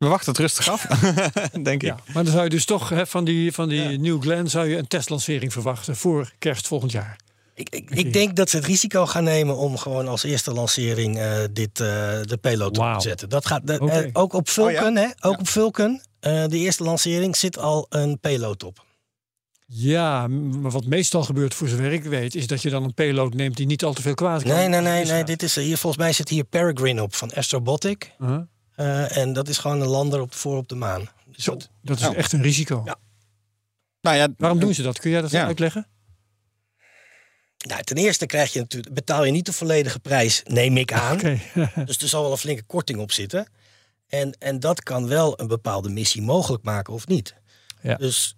We wachten het rustig af, denk ik. Ja, maar dan zou je dus toch hè, van die, van die New Glenn zou je een testlancering verwachten voor kerst volgend jaar. Ik, ik, ik denk dat ze het risico gaan nemen om gewoon als eerste lancering eh, dit, eh, de payload op te zetten. Dat gaat, de- eh, ook op Vulcan, Oh hè? Ook op Vulcan, eh, de eerste lancering, zit al een payload op. Ja, maar wat meestal gebeurt voor zover ik weet, is dat je dan een payload neemt die niet al te veel kwaad kan. Nee, nee, nee, nee. Dit is, hier, volgens mij zit hier Peregrine op van Astrobotic. Uh-huh. Eh, en dat is gewoon een lander op, voor op de maan. Dus Zo, dat- dat is echt een risico. Ja. Nou ja, Eh, Waarom doen ze dat? Kun jij dat Ja. uitleggen? nou, ten eerste krijg je natuurlijk, betaal je niet de volledige prijs, neem ik aan. Dus er zal wel een flinke korting op zitten. En, en dat kan wel een bepaalde missie mogelijk maken of niet. Ja. Dus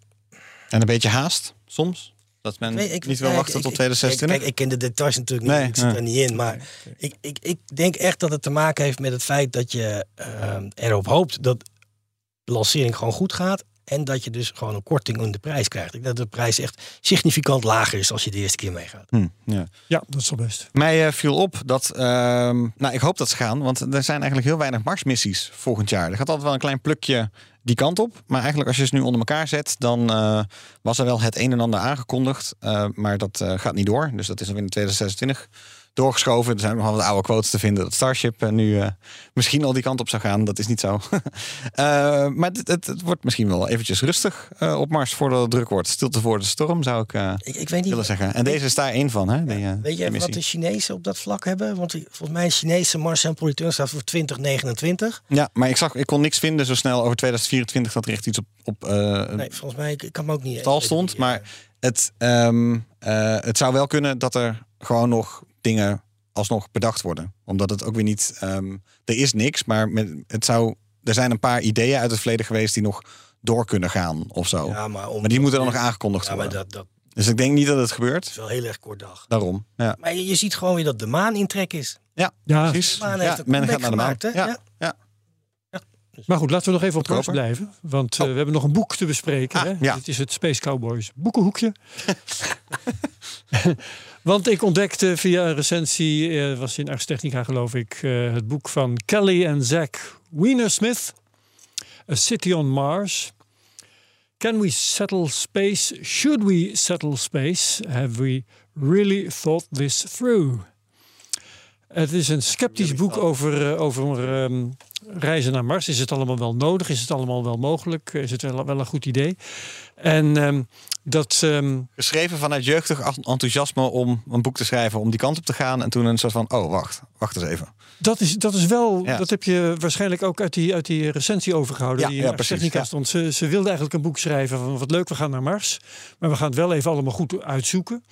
En een beetje haast soms. Dat men Nee, ik- niet wil wachten ik- tot ik- 2026. Kijk, ik ken de details natuurlijk Nee, niet, ik zit er niet in. Maar ik, ik, ik denk echt dat het te maken heeft met het feit dat je ehm, erop hoopt dat de lancering gewoon goed gaat. En dat je dus gewoon een korting in de prijs krijgt. Ik denk dat de prijs echt significant lager is als je de eerste keer meegaat. Hm, ja. Ja, dat is wel best. Mij eh, viel op dat, ehm, nou ik hoop dat ze gaan, want er zijn eigenlijk heel weinig Marsmissies volgend jaar. Er gaat altijd wel een klein plukje die kant op. Maar eigenlijk als je ze nu onder elkaar zet, dan eh, was er wel het een en ander aangekondigd. eh, maar dat eh, gaat niet door. Dus dat is nog in 2026 doorgeschoven. Er zijn nog wel wat oude quotes te vinden dat Starship eh, nu eh, misschien al die kant op zou gaan. Dat is niet zo. Eh, maar het, het, het wordt misschien wel eventjes rustig eh, op Mars voordat het druk wordt. Stilte voor de storm zou ik Ik, ik weet niet, willen zeggen. En deze is daar één van, hè? Die, weet je wat de Chinezen op dat vlak hebben? Want volgens mij is Chinese Mars en staat voor 2029. Ja, maar ik zag, ik kon niks vinden zo snel over 2024 dat er echt iets op, op Nee, volgens mij, ik, kan me ook niet... weet stond. Maar het, ehm, eh, het zou wel kunnen dat er gewoon nog dingen alsnog bedacht worden. Omdat het ook weer niet. ehm, er is niks, maar met, het zou. Er zijn een paar ideeën uit het verleden geweest die nog door kunnen gaan of zo. ja, maar, om, maar die moeten dan nog aangekondigd Ja, maar worden. dat, dat Dus ik denk niet dat het gebeurt. is wel heel erg kort dag. Daarom. Ja, Maar je, je ziet gewoon weer dat de maan in trek is. ja, Ja, precies. De maan heeft Ja, men gaat naar de maan. gemaakt? Ja, Ja. ja. maar goed, laten we nog even op Goedkoper. blijven. Want eh, we hebben nog een boek te bespreken. Ah, hè? ja. Dit is het Space Cowboys boekenhoekje. Want ik ontdekte via een recensie, eh, was in Ars Technica geloof ik, eh, het boek van Kelly en Zach Wienersmith. A City on Mars. Can we settle space? Should we settle space? Have we really thought this through? Het is een sceptisch boek over, eh, over ehm, reizen naar Mars. Is het allemaal wel nodig? Is het allemaal wel mogelijk? Is het wel, wel een goed idee? En ehm, dat. ehm, Geschreven vanuit jeugdig enthousiasme om een boek te schrijven, om die kant op te gaan. En toen een soort van, oh wacht, wacht eens even. Dat is, dat is wel, Ja. dat heb je waarschijnlijk ook uit die, uit die recensie overgehouden. Ja, die in ja, Ars precies, Technica ja. stond. Ze, ze wilden eigenlijk een boek schrijven van wat leuk, we gaan naar Mars. Maar we gaan het wel even allemaal goed uitzoeken.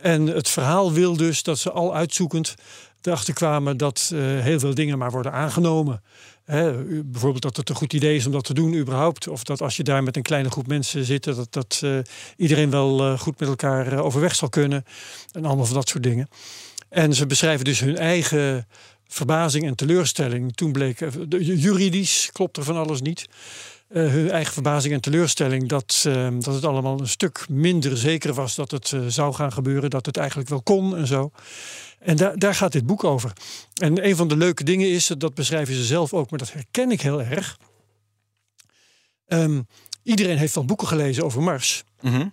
En het verhaal wil dus dat ze al uitzoekend erachter kwamen dat eh, heel veel dingen maar worden aangenomen. Hè, bijvoorbeeld dat het een goed idee is om dat te doen überhaupt. Of dat als je daar met een kleine groep mensen zit, dat, dat eh, iedereen wel eh, goed met elkaar overweg zal kunnen. En allemaal van dat soort dingen. En ze beschrijven dus hun eigen verbazing en teleurstelling. Toen bleek, juridisch klopt er van alles niet. Hun eigen verbazing en teleurstelling dat, dat het allemaal een stuk minder zeker was dat het zou gaan gebeuren, dat het eigenlijk wel kon en zo. En daar, daar gaat dit boek over. En een van de leuke dingen is, dat beschrijven ze zelf ook, maar dat herken ik heel erg. Ehm, iedereen heeft al boeken gelezen over Mars. Mhm.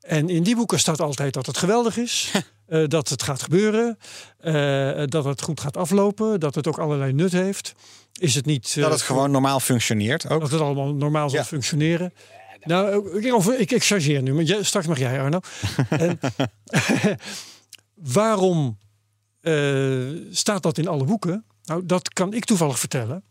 En in die boeken staat altijd dat het geweldig is. eh, dat het gaat gebeuren. eh, dat het goed gaat aflopen. Dat het ook allerlei nut heeft. Is het niet. eh, Dat het gewoon normaal functioneert ook. dat het allemaal normaal zal Ja. functioneren. Nou, ik, ik, ik chargeer nu, maar jij- straks mag jij, Arno. en, waarom eh, staat dat in alle boeken? Nou, dat kan ik toevallig vertellen.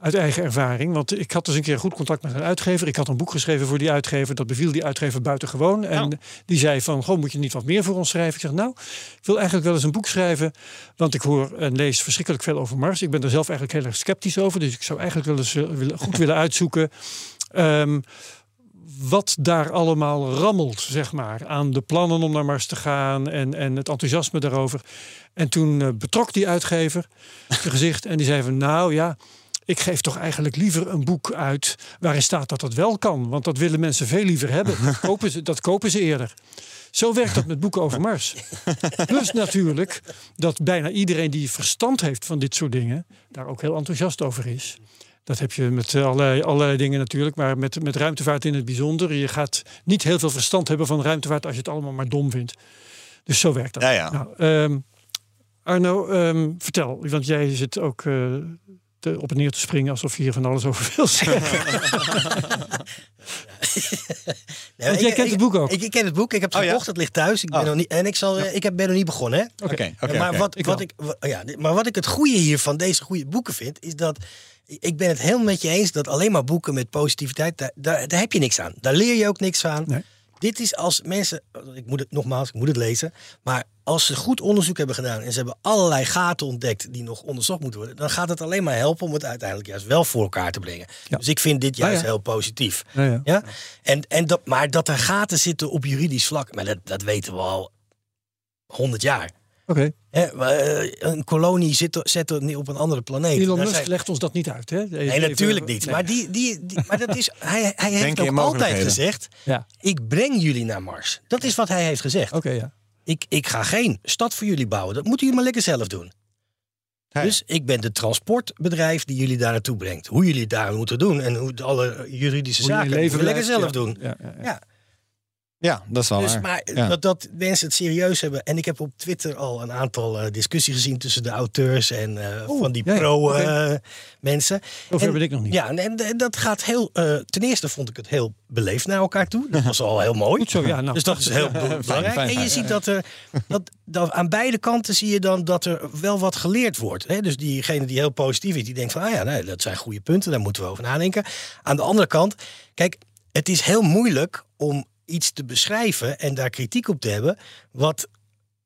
Uit eigen ervaring. Want ik had dus een keer goed contact met een uitgever. Ik had een boek geschreven voor die uitgever. Dat beviel die uitgever buitengewoon. En Oh. die zei van, goh, moet je niet wat meer voor ons schrijven? Ik zeg, nou, ik wil eigenlijk wel eens een boek schrijven. Want ik hoor en lees verschrikkelijk veel over Mars. Ik ben er zelf eigenlijk heel erg sceptisch over. Dus ik zou eigenlijk wel eens eh, willen- goed willen uitzoeken... ehm, wat daar allemaal rammelt, zeg maar, aan de plannen om naar Mars te gaan en, en het enthousiasme daarover. En toen eh, betrok die uitgever zijn gezicht en die zei van, nou ja, ik geef toch eigenlijk liever een boek uit waarin staat dat dat wel kan, want dat willen mensen veel liever hebben. Dat kopen ze, dat kopen ze eerder. Zo werkt dat met boeken over Mars. Plus natuurlijk dat bijna iedereen die verstand heeft van dit soort dingen, daar ook heel enthousiast over is. Dat heb je met eh, allerlei, allerlei dingen natuurlijk, maar met, met ruimtevaart in het bijzonder. Je gaat niet heel veel verstand hebben van ruimtevaart als je het allemaal maar dom vindt. Dus zo werkt dat. Ja, ja. Nou, ehm, Arno, ehm, vertel, want jij zit ook eh, te, op en neer te springen alsof je hier van alles over wil zeggen. Nee, Want jij ik- kent ik- het boek ook. Ik, ik ken het boek. Ik heb het Oh, ja? Het ligt thuis. Ik ben Oh. nog niet, en ik, zal, ik heb, ben nog niet begonnen. Hè? Oké, oké, maar wat, Ik wat, ik, ja, dit- maar wat ik het goede hier van deze goede boeken vind, is dat ik ben het helemaal met je eens dat alleen maar boeken met positiviteit, daar, daar, daar heb je niks aan. Daar leer je ook niks aan. Nee. Dit is als mensen, ik moet het nogmaals, ik moet het lezen, maar als ze goed onderzoek hebben gedaan en ze hebben allerlei gaten ontdekt die nog onderzocht moeten worden, dan gaat het alleen maar helpen om het uiteindelijk juist wel voor elkaar te brengen. Ja. Dus ik vind dit juist ja. heel positief. Ja, ja. Ja? En, en dat, maar dat er gaten zitten op juridisch vlak, maar dat, dat weten we al honderd jaar. Oké, eh, een kolonie zit, zet er niet op een andere planeet. Elon Daar Musk zijn- legt ons dat niet uit. Hè? Nee, natuurlijk niet. Maar, die, die, die- maar dat is, hij, hij heeft ook altijd gezegd: Ja, ik breng jullie naar Mars. Dat is wat hij heeft gezegd. oké, ja. Ik, ik ga geen stad voor jullie bouwen. Dat moeten jullie maar lekker zelf doen. Dus ik ben de transportbedrijf die jullie daar naartoe brengt. Hoe jullie het daar moeten doen en hoe alle juridische Hoe je zaken lekker zelf ja. doen. Ja, ja, ja. Dat is wel dus waar. maar Ja. dat, dat mensen het serieus hebben. En ik heb op Twitter al een aantal eh, discussies gezien tussen de auteurs en eh, van die ja, ja, pro oké. eh, En- ben ik nog niet. Ja, en, en dat gaat heel. ten eerste vond ik het heel beleefd naar elkaar toe. Dat was al heel mooi. Goed zo, ja. Nou, Dus dat is heel belangrijk. fijn, en je ziet dat er dat, dat aan beide kanten zie je dan dat er wel wat geleerd wordt. Hè? Dus diegene die heel positief is, die denkt van ah ja, nee, dat zijn goede punten, daar moeten we over nadenken. Aan de andere kant, kijk, het is heel moeilijk om iets te beschrijven en daar kritiek op te hebben, wat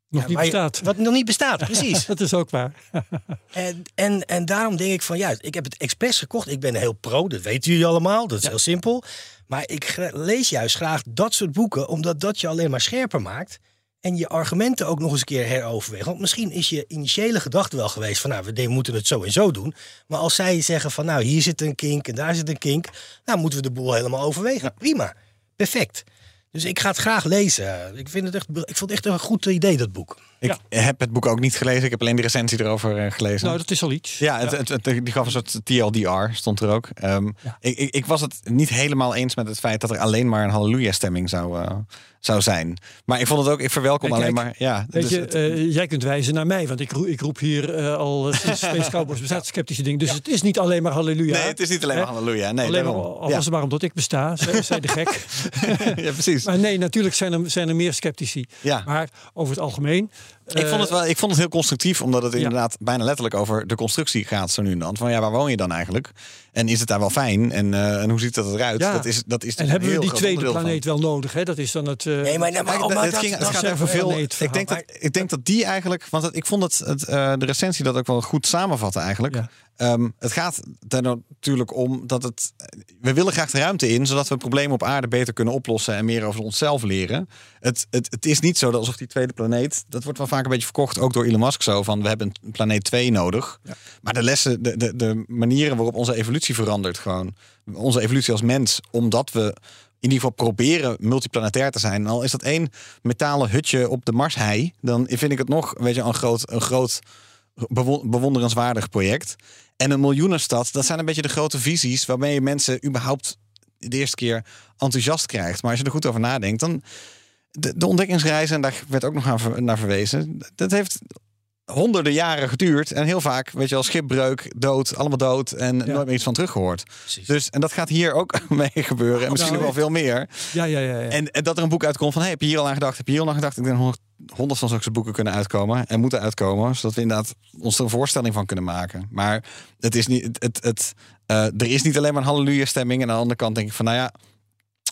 nog ja, niet je- bestaat. wat nog niet bestaat, precies. Dat is ook waar. En, en, en daarom denk ik van ja, ik heb het expres gekocht. Ik ben heel pro, dat weten jullie allemaal. Dat is heel simpel. Maar ik lees juist graag dat soort boeken, omdat dat je alleen maar scherper maakt. En je argumenten ook nog eens een keer heroverwegen. Want misschien is je initiële gedachte wel geweest van nou, we moeten het zo en zo doen. Maar als zij zeggen van nou, hier zit een kink en daar zit een kink. Nou, moeten we de boel helemaal overwegen. Prima. Perfect. Dus ik ga het graag lezen. Ik vind het echt, ik vond het echt een goed idee, dat boek. Ik heb het boek ook niet gelezen. Ik heb alleen de recensie erover eh, gelezen. Nou, dat is al iets. Ja, het, Het, het- die gaf een soort TLDR, stond er ook. Ehm, Ja. ik, ik, ik was het niet helemaal eens met het feit dat er alleen maar een halleluja-stemming zou, eh, zou zijn. Maar ik vond het ook, ik verwelkom Kijk, alleen maar. Ja, Weet dus je, het- eh, jij kunt wijzen naar mij, want ik, roep, ik roep hier al sinds Space Cowboys bestaat sceptische dingen. Dus het is niet alleen maar halleluja. nee, het is niet alleen maar halleluja. Nee, alleen maar, daarom. al ja. was het maar omdat ik besta, zei de gek. ja, precies. Maar nee, natuurlijk zijn er, zijn er meer sceptici. Ja. Maar over het algemeen... Ik vond, het wel, ik vond het heel constructief, omdat het ja. inderdaad bijna letterlijk over de constructie gaat zo nu en dan. Van ja, waar woon je dan eigenlijk? En is het daar wel fijn? En, eh, en hoe ziet dat eruit? Ja. Dat is, dat is En hebben we die tweede planeet wel nodig? Hè? Dat is dan het... eh, Nee, maar, maar, Kijk, maar, het, dat- ging, dat het gaat over veel. Ik denk, dat, ik denk dat die eigenlijk. Want het- ik vond het, het eh, de recensie dat ook wel goed samenvatten eigenlijk. Ja. Ehm, het gaat er natuurlijk om dat het. We willen graag de ruimte in, zodat we problemen op aarde beter kunnen oplossen en meer over onszelf leren. Het, het, het is niet zo dat alsof die tweede planeet. Dat wordt wel vaak een beetje verkocht, ook door Elon Musk zo. Van we hebben een planeet 2 nodig. Maar de lessen, de, de, de manieren waarop onze evolutie verandert, gewoon. Onze evolutie als mens, omdat we in ieder geval proberen multiplanetair te zijn. En al is dat één metalen hutje op de Marshei, dan vind ik het nog weet je, een groot, een groot bewo- bewonderenswaardig project. En een miljoenenstad, dat zijn een beetje de grote visies waarmee je mensen überhaupt de eerste keer enthousiast krijgt. Maar als je er goed over nadenkt, dan de, de ontdekkingsreizen, en daar werd ook nog aan naar verwezen, dat heeft honderden jaren geduurd. En heel vaak, weet je wel, schipbreuk, dood, allemaal dood en nooit meer iets van teruggehoord. Precies. Dus, en dat gaat hier ook mee gebeuren. En misschien nou, nog wel veel meer. ja, ja, ja. ja. En, en dat er een boek uitkomt van, hey, heb je hier al aan gedacht? Heb je hier al aan gedacht? Ik denk nog honderd van zulke boeken kunnen uitkomen en moeten uitkomen, zodat we inderdaad ons er een voorstelling van kunnen maken. Maar het is niet, het, het, het, eh, er is niet alleen maar een halleluja stemming. En aan de andere kant denk ik van, nou ja,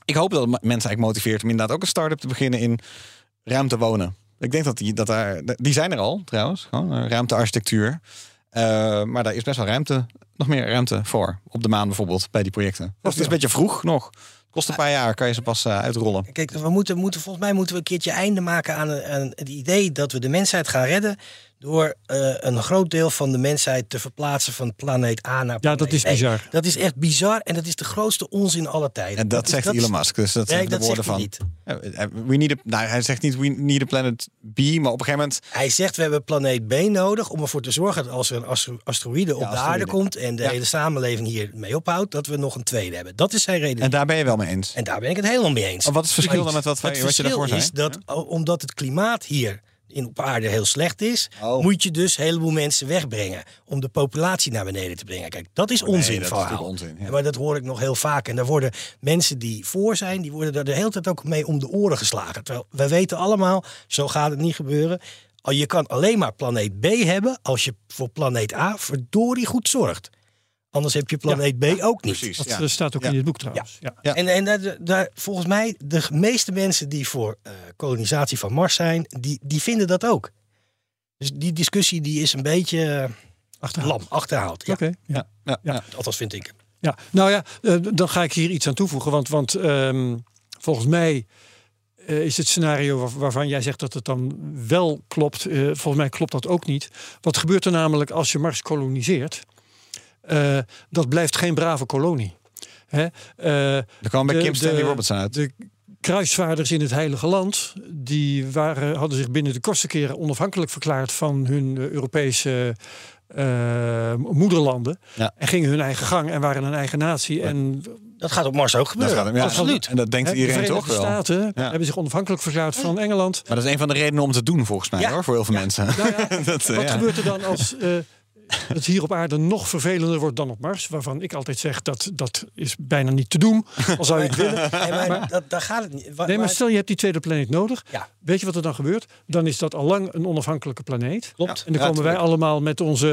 ik hoop dat het mensen eigenlijk motiveert om inderdaad ook een start-up te beginnen in ruimte wonen. Ik denk dat die, dat daar, die zijn er al trouwens, gewoon eh, ruimtearchitectuur. Eh, maar daar is best wel ruimte, nog meer ruimte voor. Op de maan bijvoorbeeld, bij die projecten. Dus het is een beetje vroeg nog. Kost een paar jaar, kan je ze pas eh, uitrollen. Kijk, we moeten, moeten, volgens mij moeten we een keertje einde maken aan, aan het idee dat we de mensheid gaan redden. Door eh, een groot deel van de mensheid te verplaatsen van planeet A naar Ja, planeet dat is B. bizar. Dat is echt bizar en dat is de grootste onzin aller tijden. En dat, zegt Elon Musk. Dus dat Nee, zijn de dat woorden zegt van. hij niet. Ja, We need a, nou, hij zegt niet we need a planet B, maar op een gegeven moment. Hij zegt we hebben planeet B nodig om ervoor te zorgen dat als er een astro- asteroïde op de aarde komt en de Ja. hele samenleving hier mee ophoudt, dat we nog een tweede hebben. Dat is zijn reden. En daar ben je wel mee eens. En daar ben ik het helemaal mee eens. Oh, wat is het verschil dan met wat, het wat je verschil daarvoor zei? is dat omdat het klimaat hier in, op aarde heel slecht is, Oh. moet je dus een heleboel mensen wegbrengen om de populatie naar beneden te brengen. Kijk, dat is Oh, nee, onzin dat is verhaal. natuurlijk onzin, ja. Maar dat hoor ik nog heel vaak. En daar worden mensen die voor zijn, die worden daar de hele tijd ook mee om de oren geslagen. Terwijl wij weten allemaal, zo gaat het niet gebeuren. Al- Je kan alleen maar planeet B hebben als je voor planeet A verdorie goed zorgt. Anders heb je planeet B ook niet. Precies. Dat ja. eh, staat ook Ja. in het boek trouwens. Ja. En, en daar, daar, volgens mij, de meeste mensen die voor eh, kolonisatie van Mars zijn, die, die vinden dat ook. Dus die discussie die is een beetje eh, Achterhaald. lam, achterhaald. Ja. Oké, ja. Ja. Althans vind ik. Ja, nou ja, dan ga ik hier iets aan toevoegen. Want, want ehm, volgens mij is het scenario waar- waarvan jij zegt dat het dan wel klopt. volgens mij klopt dat ook niet. Wat gebeurt er namelijk als je Mars koloniseert? Eh, dat blijft geen brave kolonie. Hè? Eh, Er kwam bij de- Kim Stanley de- Robertson uit. De kruisvaarders in het Heilige Land, die waren, hadden zich binnen de kortste keren onafhankelijk verklaard van hun eh, Europese eh, moederlanden. Ja. En gingen hun eigen gang en waren een eigen natie. En Dat gaat op Mars ook Dat gebeuren. gaat ja. Absoluut. En dat denkt de iedereen toch wel. Staten Ja. hebben zich onafhankelijk verklaard van Engeland. Maar dat is een van de redenen om te doen, volgens mij, Ja. hoor, voor heel veel mensen. Nou ja, Dat, eh, wat ja. gebeurt er dan als eh, het hier op aarde nog vervelender wordt dan op Mars? Waarvan ik altijd zeg dat dat is bijna niet te doen. Al zou je het willen. Nee, maar dat, daar gaat het niet. Wa- Nee, maar maar- stel je hebt die tweede planeet nodig. Ja. Weet je wat er dan gebeurt? Dan is dat al lang een onafhankelijke planeet. Klopt. En dan Ja, komen wij allemaal met onze,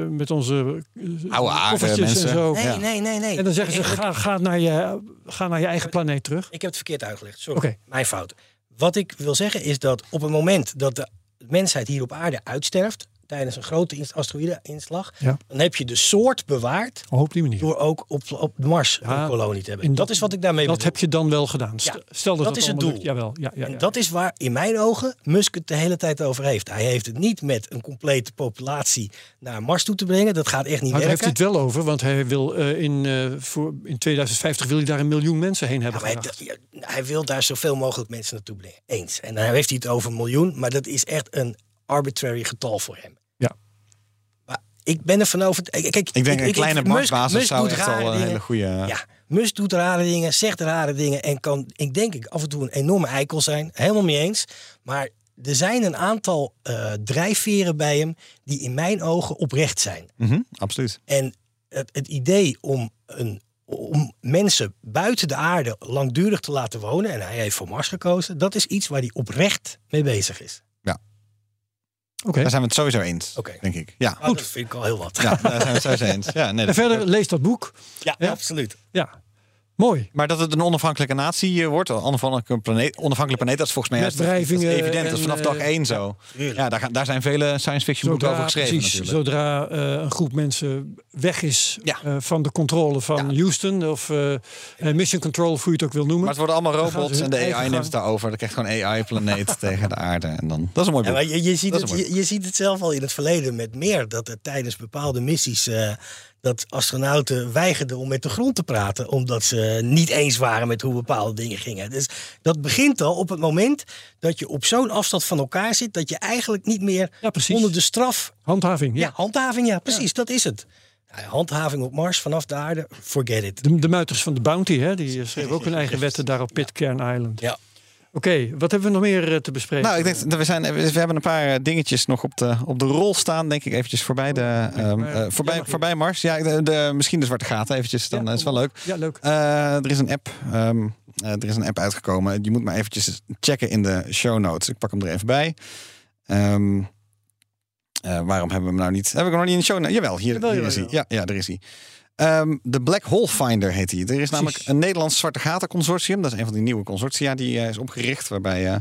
eh, met onze Oude aarde koffertjes mensen. en zo. Nee, Ja. nee, nee, nee. En dan zeggen ze, ga, ga, naar je, ga naar je eigen planeet terug. Ik heb het verkeerd uitgelegd. Sorry, mijn fout. Wat ik wil zeggen is dat op het moment dat de mensheid hier op aarde uitsterft tijdens een grote ins- asteroïde-inslag, Ja. dan heb je de soort bewaard Oh, op die manier. door ook op, op Mars Ja, een kolonie te hebben. en dat, dat- is wat ik daarmee Dat bedoel. heb je dan wel gedaan. Ja, Stel dat dat is het doel. lukt. Jawel, ja, ja, En dat is waar in mijn ogen Musk het de hele tijd over heeft. Hij heeft het niet met een complete populatie naar Mars toe te brengen. Dat gaat echt niet Maar heeft werken. hij het wel over, want hij wil eh, in, eh, voor, in 2050 wil hij daar een miljoen mensen heen hebben hij, hij wil daar zoveel mogelijk mensen naartoe brengen. Eens. En dan heeft hij het over een miljoen. Maar dat is echt een arbitrary getal voor hem. Ik ben ervan overtuigd. Kijk, Ik denk een kleine marktbasis zou echt al een dingen. hele goede... Ja, Musk doet rare dingen, zegt rare dingen en kan, ik denk ik, af en toe een enorme eikel zijn. Helemaal mee eens. Maar er zijn een aantal eh, drijfveren bij hem die in mijn ogen oprecht zijn. Mhm, absoluut. En het, het idee om, een, om mensen buiten de aarde langdurig te laten wonen, en hij heeft voor Mars gekozen, dat is iets waar hij oprecht mee bezig is. Oké. Daar zijn we het sowieso eens, Oké. denk ik. Ja, Goed. Dat vind ik al heel wat. ja daar zijn we het sowieso eens. Ja, nee, En verder, lees dat boek. Ja, Ja. absoluut. Ja, mooi. Maar dat het een onafhankelijke natie eh, wordt, een onafhankelijke planeet, onafhankelijke planeet, dat is volgens mij Met dat is- dat is wrijvingen evident. dat is vanaf dag eh, één zo. Ja, daar, gaan- daar zijn vele science fiction boeken over geschreven precies, natuurlijk. zodra eh, een groep mensen weg is Ja. eh, van de controle van Houston of Mission Control, of hoe je het ook wil noemen. Maar het worden allemaal robots en de AI neemt het daarover. Dan krijg je gewoon AI-planeet tegen de aarde. En dan, dat is een mooi Ja, boek. maar je, je, ziet Dat het, je, je ziet het zelf al in het verleden met meer. Dat er tijdens bepaalde missies. Dat astronauten weigerden om met de grond te praten. Omdat ze niet eens waren met hoe bepaalde dingen gingen. Dus dat begint al op het moment dat je op zo'n afstand van elkaar zit. dat je eigenlijk niet meer Ja, onder de straf. Handhaving, ja. Ja, handhaving, ja, precies, dat is het. Ja, handhaving op Mars vanaf de aarde, forget it. De, de muiters van de Bounty, hè, die schreven ook hun eigen wetten daar op Pitcairn Island. Ja. Oké, wat hebben we nog meer eh, te bespreken? Nou, ik denk dat we, zijn, we hebben een paar eh, dingetjes nog op de, op de rol staan, denk ik. Eventjes voorbij, de, ehm, maar- eh, voorbij, ja, voorbij Mars. Ja, de, de- misschien de zwarte gaten eventjes, dan Ja, is wel leuk. Ja, leuk. Er is een app. ehm, eh, er is een app uitgekomen. Je moet maar eventjes checken in de show notes. Ik pak hem er even bij. Ehm, eh, waarom hebben we hem nou niet? Heb ik hem nog niet in de show notes? Jawel, hier, Jawel, hier jawel, is hij. Ja, ja, daar is hij. Ehm, de Black Hole Finder heet hij. Er is namelijk een Nederlands zwarte gaten consortium. Dat is een van die nieuwe consortia die eh, is opgericht. Waarbij eh,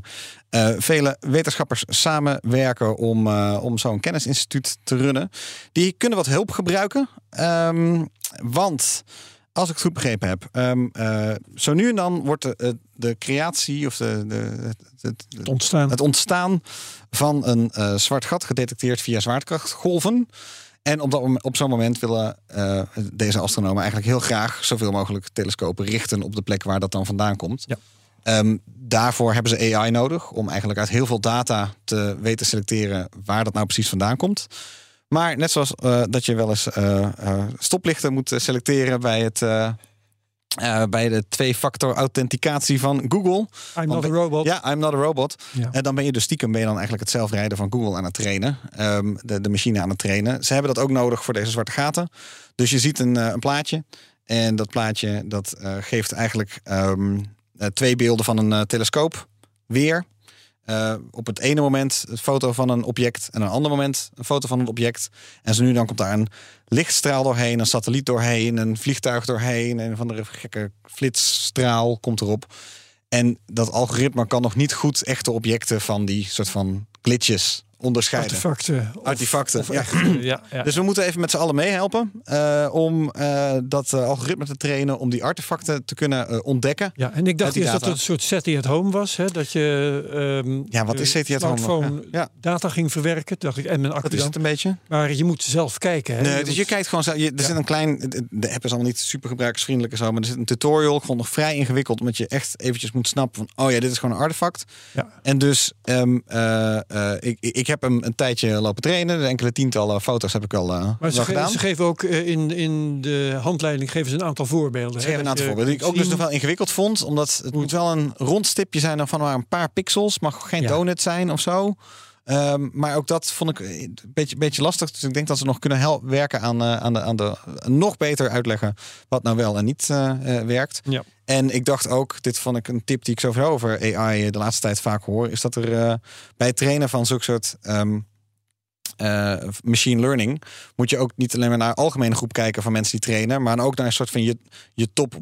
eh, vele wetenschappers samenwerken om, om zo'n kennisinstituut te runnen. Die kunnen wat hulp gebruiken. Ehm, want als ik het goed begrepen heb, ehm, eh, zo nu en dan wordt de, de creatie of de, de, het, ontstaan. het ontstaan van een zwart gat gedetecteerd via zwaartekrachtgolven. En op, dat, op zo'n moment willen eh, deze astronomen eigenlijk heel graag zoveel mogelijk telescopen richten op de plek waar dat dan vandaan komt. Ja. Ehm, daarvoor hebben ze AI nodig om eigenlijk uit heel veel data te weten selecteren waar dat nou precies vandaan komt. Maar net zoals eh, dat je wel eens eh, stoplichten moet selecteren bij, het, eh, eh, bij de twee-factor authenticatie van Google. I'm not a robot. Ja, I'm not a robot. Ja. En dan ben je dus stiekem ben je dan eigenlijk het zelfrijden van Google aan het trainen. Ehm, de, de machine aan het trainen. Ze hebben dat ook nodig voor deze zwarte gaten. Dus je ziet een, eh, een plaatje. En dat plaatje dat eh, geeft eigenlijk ehm, eh, twee beelden van een eh, telescoop weer. Eh, op het ene moment een foto van een object en een ander moment een foto van een object. En zo nu dan komt daar een lichtstraal doorheen, een satelliet doorheen, een vliegtuig doorheen, een van de gekke flitsstraal komt erop. En dat algoritme kan nog niet goed echte objecten van die soort van glitches onderscheiden. Artefacten. Artefacten, of ja. echt, ja, ja. Dus we moeten even met z'n allen meehelpen eh, om eh, dat eh, algoritme te trainen, om die artefacten te kunnen ontdekken. Ja, en ik dacht eerst dat het een soort SETI at home was. Hè? Dat je ehm, Ja, wat is SETI at home? Ja, data ging verwerken. Dacht ik, en mijn accu Dat is het een beetje. Maar je moet zelf kijken. Hè? Nee, Je dus je kijkt gewoon. Je, er zit een klein. De app is allemaal niet super gebruikersvriendelijk en zo. Maar er zit een tutorial. Gewoon nog vrij ingewikkeld. Omdat je echt eventjes moet snappen van. Oh ja, dit is gewoon een artefact. Ja. En dus. ehm, eh, eh, ik, ik heb hem een tijdje lopen trainen. De enkele tientallen foto's heb ik al, eh, Maar ze, ge- gedaan. ze geven ook eh, in, in de handleiding geven ze een aantal voorbeelden. Ze geven een aantal voorbeelden. Die ik ook dus nog wel ingewikkeld vond. Omdat het moet wel een rond stipje zijn van maar een paar pixels. Mag geen donut zijn of zo. Ehm, maar ook dat vond ik een beetje, beetje lastig. Dus ik denk dat ze nog kunnen werken aan, eh, aan, de, aan de nog beter uitleggen wat nou wel en niet eh, eh, werkt. Ja. En ik dacht ook, dit vond ik een tip die ik sowieso over AI de laatste tijd vaak hoor, is dat er eh, bij het trainen van zulke soort ehm, eh, machine learning moet je ook niet alleen maar naar een algemene groep kijken van mensen die trainen, maar ook naar een soort van je, je top 1%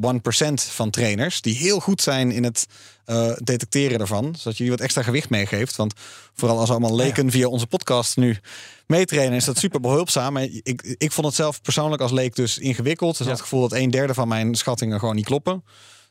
van trainers die heel goed zijn in het eh, detecteren ervan, zodat je die wat extra gewicht meegeeft. Want vooral als allemaal leken via onze podcast nu meetrainen, is dat super behulpzaam. Ik, ik vond het zelf persoonlijk als leek dus ingewikkeld. Dus had het gevoel dat een derde van mijn schattingen gewoon niet kloppen.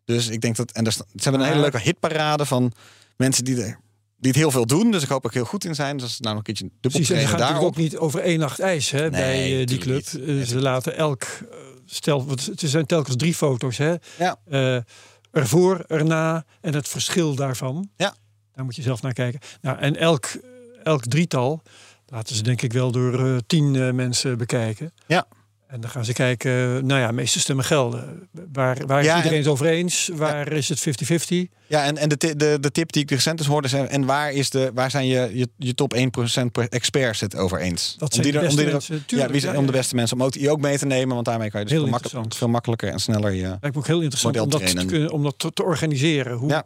Dus ik denk dat. En er, ze hebben een hele Maar- leuke hitparade van mensen die, er, die het heel veel doen. Dus ik hoop ook heel goed in zijn. Dus nou nog een keertje dubbel Precies, en gaat natuurlijk ook niet over één nacht ijs hè, bij eh, die club. Eh, ze laten elk eh, stel, want het zijn telkens drie foto's, hè? Ja. Ervoor, erna en het verschil daarvan. Ja. Daar moet je zelf naar kijken. Nou, en elk, elk drietal laten ze denk ik wel door tien mensen bekijken. Ja. En dan gaan ze kijken, nou ja, meeste stemmen gelden. Waar, waar is Ja, iedereen en- het over eens? Waar is het 50-50? Ja, en, en de, de, de tip die ik recent dus hoorde, zijn, en waar, is de, waar zijn je, je, je top 1% per experts het over eens? Dat Om die de er- om beste die mensen, Ja, tuurlijk, wie zijn, ja, om de beste mensen, om ook, die ook mee te nemen, want daarmee kan je dus veel, makkelijk- interessant. veel makkelijker en sneller je... Lijkt me ook heel interessant om dat, te, kunnen, om dat te, te organiseren. Hoe Ja.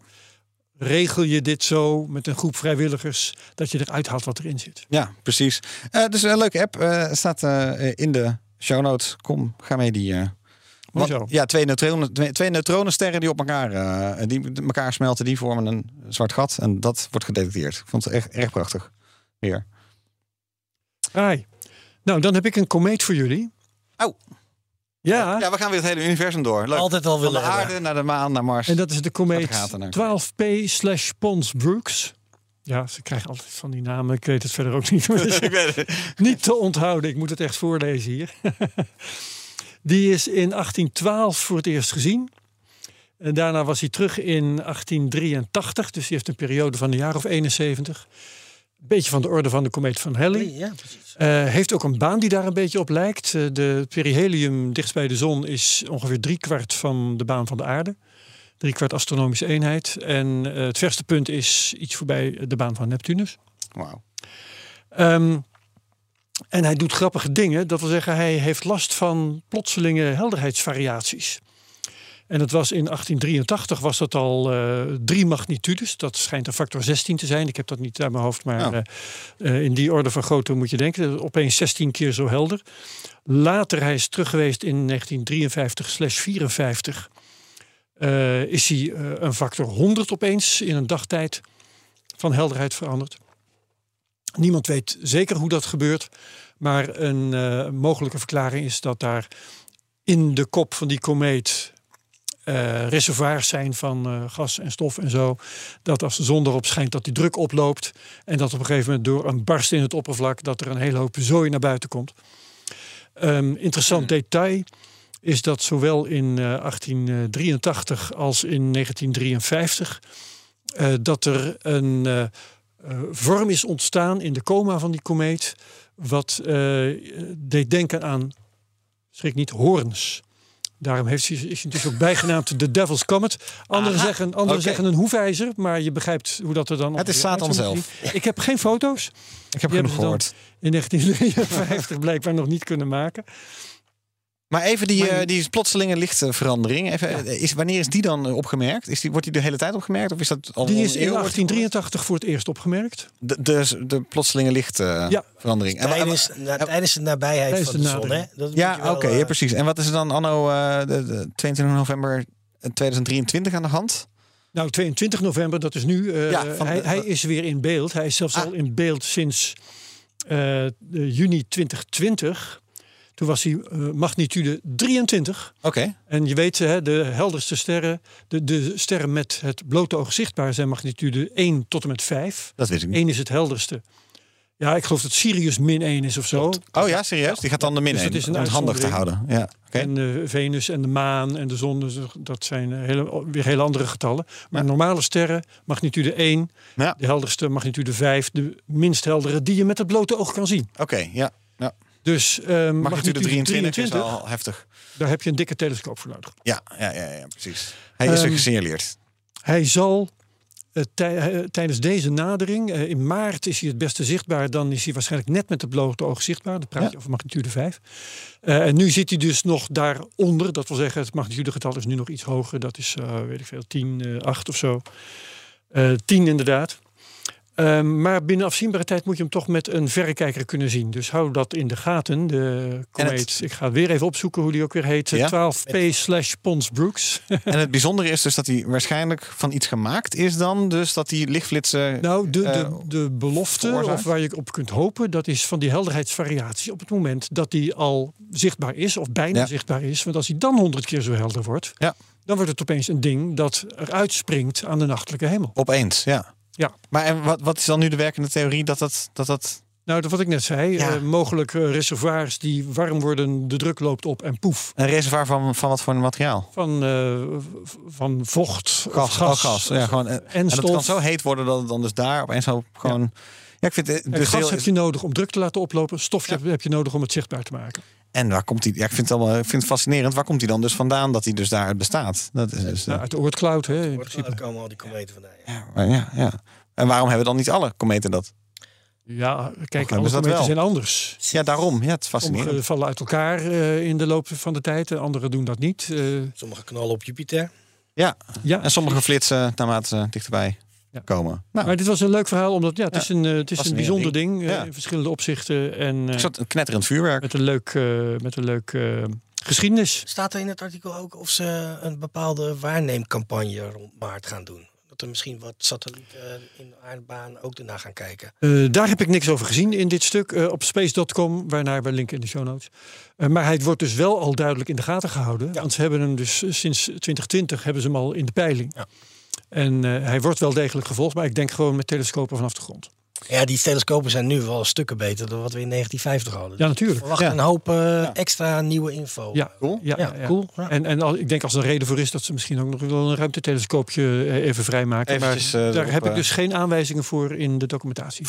regel je dit zo met een groep vrijwilligers dat je eruit haalt wat erin zit? Ja, precies. Eh dus een leuke app. eh, staat eh, in de show notes. Kom, ga mee die... eh, zo. ja, twee, neutronen, twee, twee neutronensterren die op elkaar, eh, die elkaar smelten, die vormen een zwart gat. En dat wordt gedetecteerd. Ik vond het echt erg prachtig. Weer. Ai. Nou, dan heb ik een komeet voor jullie. Oh. Ja, Ja, we gaan weer het hele universum door. Leuk. Altijd al Van de willen hebben. aarde naar de maan, naar Mars. en dat is de komeet gaten naar. 12P slash Pons Brooks. Ja, ze krijgen altijd van die namen. Ik weet het verder ook niet. Het. niet te onthouden. Ik moet het echt voorlezen hier. Die is in 1812 voor het eerst gezien. En daarna was hij terug in 1883. Dus die heeft een periode van een jaar of 71. Beetje van de orde van de komeet van Halley. Ja, precies. Eh, heeft ook een baan die daar een beetje op lijkt. Eh, de perihelium dichtst bij de zon is ongeveer driekwart van de baan van de aarde. Driekwart astronomische eenheid. En eh, het verste punt is iets voorbij de baan van Neptunus. Wauw. Ehm, en hij doet grappige dingen. Dat wil zeggen, hij heeft last van plotselinge helderheidsvariaties. En dat was in 1883 was dat al eh, drie magnitudes. Dat schijnt een factor 16 te zijn. Ik heb dat niet uit mijn hoofd, maar Oh. eh, in die orde van grootte moet je denken. Opeens 16 keer zo helder. Later, hij is terug geweest in 1953-54. Eh, is hij eh, een factor 100 opeens in een dagtijd van helderheid veranderd. Niemand weet zeker hoe dat gebeurt. Maar een eh, mogelijke verklaring is dat daar in de kop van die komeet reservoirs zijn van gas en stof en zo. Dat als de zon erop schijnt, dat die druk oploopt. En dat op een gegeven moment door een barst in het oppervlak, dat er een hele hoop zooi naar buiten komt. Ehm, interessant detail is dat zowel in eh, 1883 als in 1953 eh, dat er een eh, eh, vorm is ontstaan in de coma van die komeet, wat eh, deed denken aan, schrik niet, hoorns. Daarom heeft hij, is hij dus ook bijgenaamd de Devil's Comet. Anderen, Aha, zeggen, anderen zeggen een hoefijzer, maar je begrijpt hoe dat er dan Het is Satan zien. Ik heb geen foto's. Ik heb Die genoeg gehoord. In 1953 blijkbaar nog niet kunnen maken. Maar even die, Maar- eh, die plotselinge lichtverandering. Even, eh, is, wanneer is die dan eh, opgemerkt? Is die, wordt die de hele tijd opgemerkt? Of is dat al Die is in eeuw? 1883 voor het eerst opgemerkt. De, de, de plotselinge lichtverandering. Ja. Tijdens, na- tijdens de nabijheid Tijdens van de de zon, hè? Dat ja, oké, ja, precies. En wat is er dan anno eh, de, de 22 november 2023 aan de hand? Nou, 22 november, dat is nu. eh, Ja, van hij, hij is weer in beeld. Hij is zelfs Ah. al in beeld sinds eh, juni 2020. Toen was hij eh, magnitude 23. Oké, En je weet, hè, de helderste sterren, de, de sterren met het blote oog zichtbaar zijn magnitude 1 tot en met 5. dat wist ik niet. 1 is het helderste. Ja, ik geloof dat Sirius min 1 is of zo. Oh ja, serieus? Die gaat dan de min Dus heen, dat is een handig te houden. Ja, oké. En eh, Venus en de maan en de zon, dus dat zijn eh, hele, weer hele andere getallen. Maar normale sterren, magnitude 1, Ja. de helderste magnitude 5, de minst heldere die je met het blote oog kan zien. Oké, ja. ja. Dus eh, Magnitude 23, is al heftig. daar heb je een dikke telescoop voor nodig. Ja, ja, ja, ja precies. Hij is er Ehm, gesignaleerd. Hij zal eh, tij- eh, tijdens deze nadering, eh, in maart is hij het beste zichtbaar, dan is hij waarschijnlijk net met het blote oog zichtbaar. Dan praat Ja. je over magnitude 5. Eh, en nu zit hij dus nog daaronder. Dat wil zeggen, het magnitudegetal is nu nog iets hoger. Dat is, weet ik veel, 10, eh 8 of zo. Eh 10 inderdaad. Ehm, maar binnen afzienbare tijd moet je hem toch met een verrekijker kunnen zien. Dus hou dat in de gaten. De komeet, ik ga weer even opzoeken hoe die ook weer heet. Ja? 12P slash Pons Brooks. En het bijzondere is dus dat hij waarschijnlijk van iets gemaakt is dan. Dus dat die lichtflitsen... Nou, de, eh, de, de belofte, veroorzaakt? of waar je op kunt hopen, dat is van die helderheidsvariatie op het moment dat die al zichtbaar is, of bijna Ja. zichtbaar is. Want als hij dan honderd keer zo helder wordt, Ja. dan wordt het opeens een ding dat eruit springt aan de nachtelijke hemel. Opeens, ja. Ja. Maar en wat, wat is dan nu de werkende theorie dat dat... dat, dat Nou, dat wat ik net zei, Ja. eh, mogelijk eh, reservoirs die warm worden, de druk loopt op en poef. een reservoir van, van wat voor een materiaal? Van, eh, van vocht, of Gas, gas, oh, gas. Ja, gewoon, en, en en dat stof. kan zo heet worden dat het dan dus daar opeens zo gewoon Ja, ik vind het dus gas heel, heb je nodig om druk te laten oplopen. Stofje heb- heb je nodig om het zichtbaar te maken. En waar komt hij? Ja, ik vind het allemaal, ik vind het fascinerend. Waar komt hij dan dus vandaan dat hij dus daaruit bestaat? Dat is dus, eh, Nou, uit de Oortcloud, hè, in principe. Komen al die kometen vandaan. Ja. ja, ja, ja. En waarom hebben dan niet alle kometen dat? Ja, kijk, alle kometen wel? zijn anders. Ja, daarom. Ja, het is fascinerend. Sommige vallen uit elkaar eh, in de loop van de tijd. En andere doen dat niet. Eh, Sommige knallen op Jupiter. Ja, ja, en sommige flitsen naarmate ze dichterbij Ja. komen. Nou, maar dit was een leuk verhaal, omdat ja, het Ja, is een, eh, het is een bijzonder ding. eh, Ja. in verschillende opzichten. En eh, ik zat een knetterend vuurwerk. met een leuk, eh, met een leuk eh, geschiedenis. Staat er in het artikel ook of ze een bepaalde waarneemcampagne rond maart gaan doen? Dat er misschien wat satellieten in de aardbaan ook ernaar gaan kijken. Eh, daar heb ik niks over gezien in dit stuk eh, op space.com, waarnaar we linken in de show notes. Eh, maar hij wordt dus wel al duidelijk in de gaten gehouden. Want ze hebben hem dus eh, sinds 2020 hebben ze hem al in de peiling. Ja. En eh, hij wordt wel degelijk gevolgd, maar ik denk gewoon met telescopen vanaf de grond. Ja, die telescopen zijn nu wel stukken beter dan wat we in 1950 hadden. Ja, natuurlijk. Verwacht Ja. een hoop eh, Ja. extra nieuwe info. Ja, Cool. ja, Ja, ja, ja. cool. Ja. En, en al, ik denk als er een reden voor is dat ze misschien ook nog wel een ruimtetelescoopje eh, even vrijmaken. Eventjes, maar daar erop, heb ik dus geen aanwijzingen voor in de documentatie.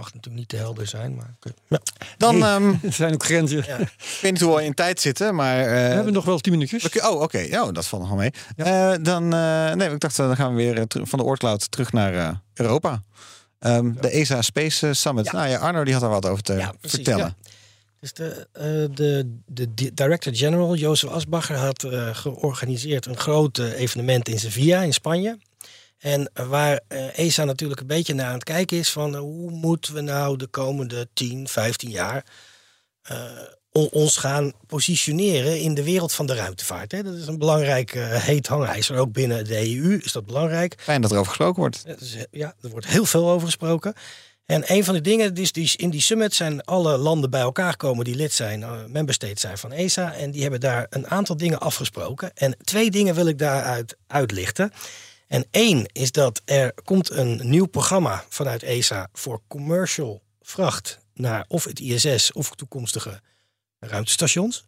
Mag natuurlijk niet te helder zijn, maar... Ja. Dan, ehm, er zijn ook grenzen. Ja. ik weet niet hoe we in tijd zitten, maar... eh, We hebben nog wel tien minuutjes. Oh, oké. Oh, dat valt nog wel mee. Eh, dan, eh, nee, ik dacht, dan gaan we weer terug- van de Oorcloud terug naar eh, Europa. Ehm, De ESA Space Summit. Ja. Nou ja, Arno die had daar wat over te Ja, precies, vertellen. Dus de, eh, de, de di- director-general, Jozef Asbacher, had georganiseerd een groot evenement in Sevilla in Spanje. En waar eh, ESA natuurlijk een beetje naar aan het kijken is van eh, hoe moeten we nou de komende 10, 15 jaar eh, on- ons gaan positioneren in de wereld van de ruimtevaart. Hè? Dat is een belangrijk eh, heet hangijzer. Ook binnen de EU is dat belangrijk. Fijn dat er over gesproken wordt. Ja, er wordt heel veel over gesproken. En een van de dingen, dus die, in die summit zijn alle landen bij elkaar gekomen die lid zijn, member states zijn van ESA. En die hebben daar een aantal dingen afgesproken. En twee dingen wil ik daaruit uitlichten. En één is dat er komt een nieuw programma vanuit ESA voor commercial vracht naar of het ISS of toekomstige ruimtestations.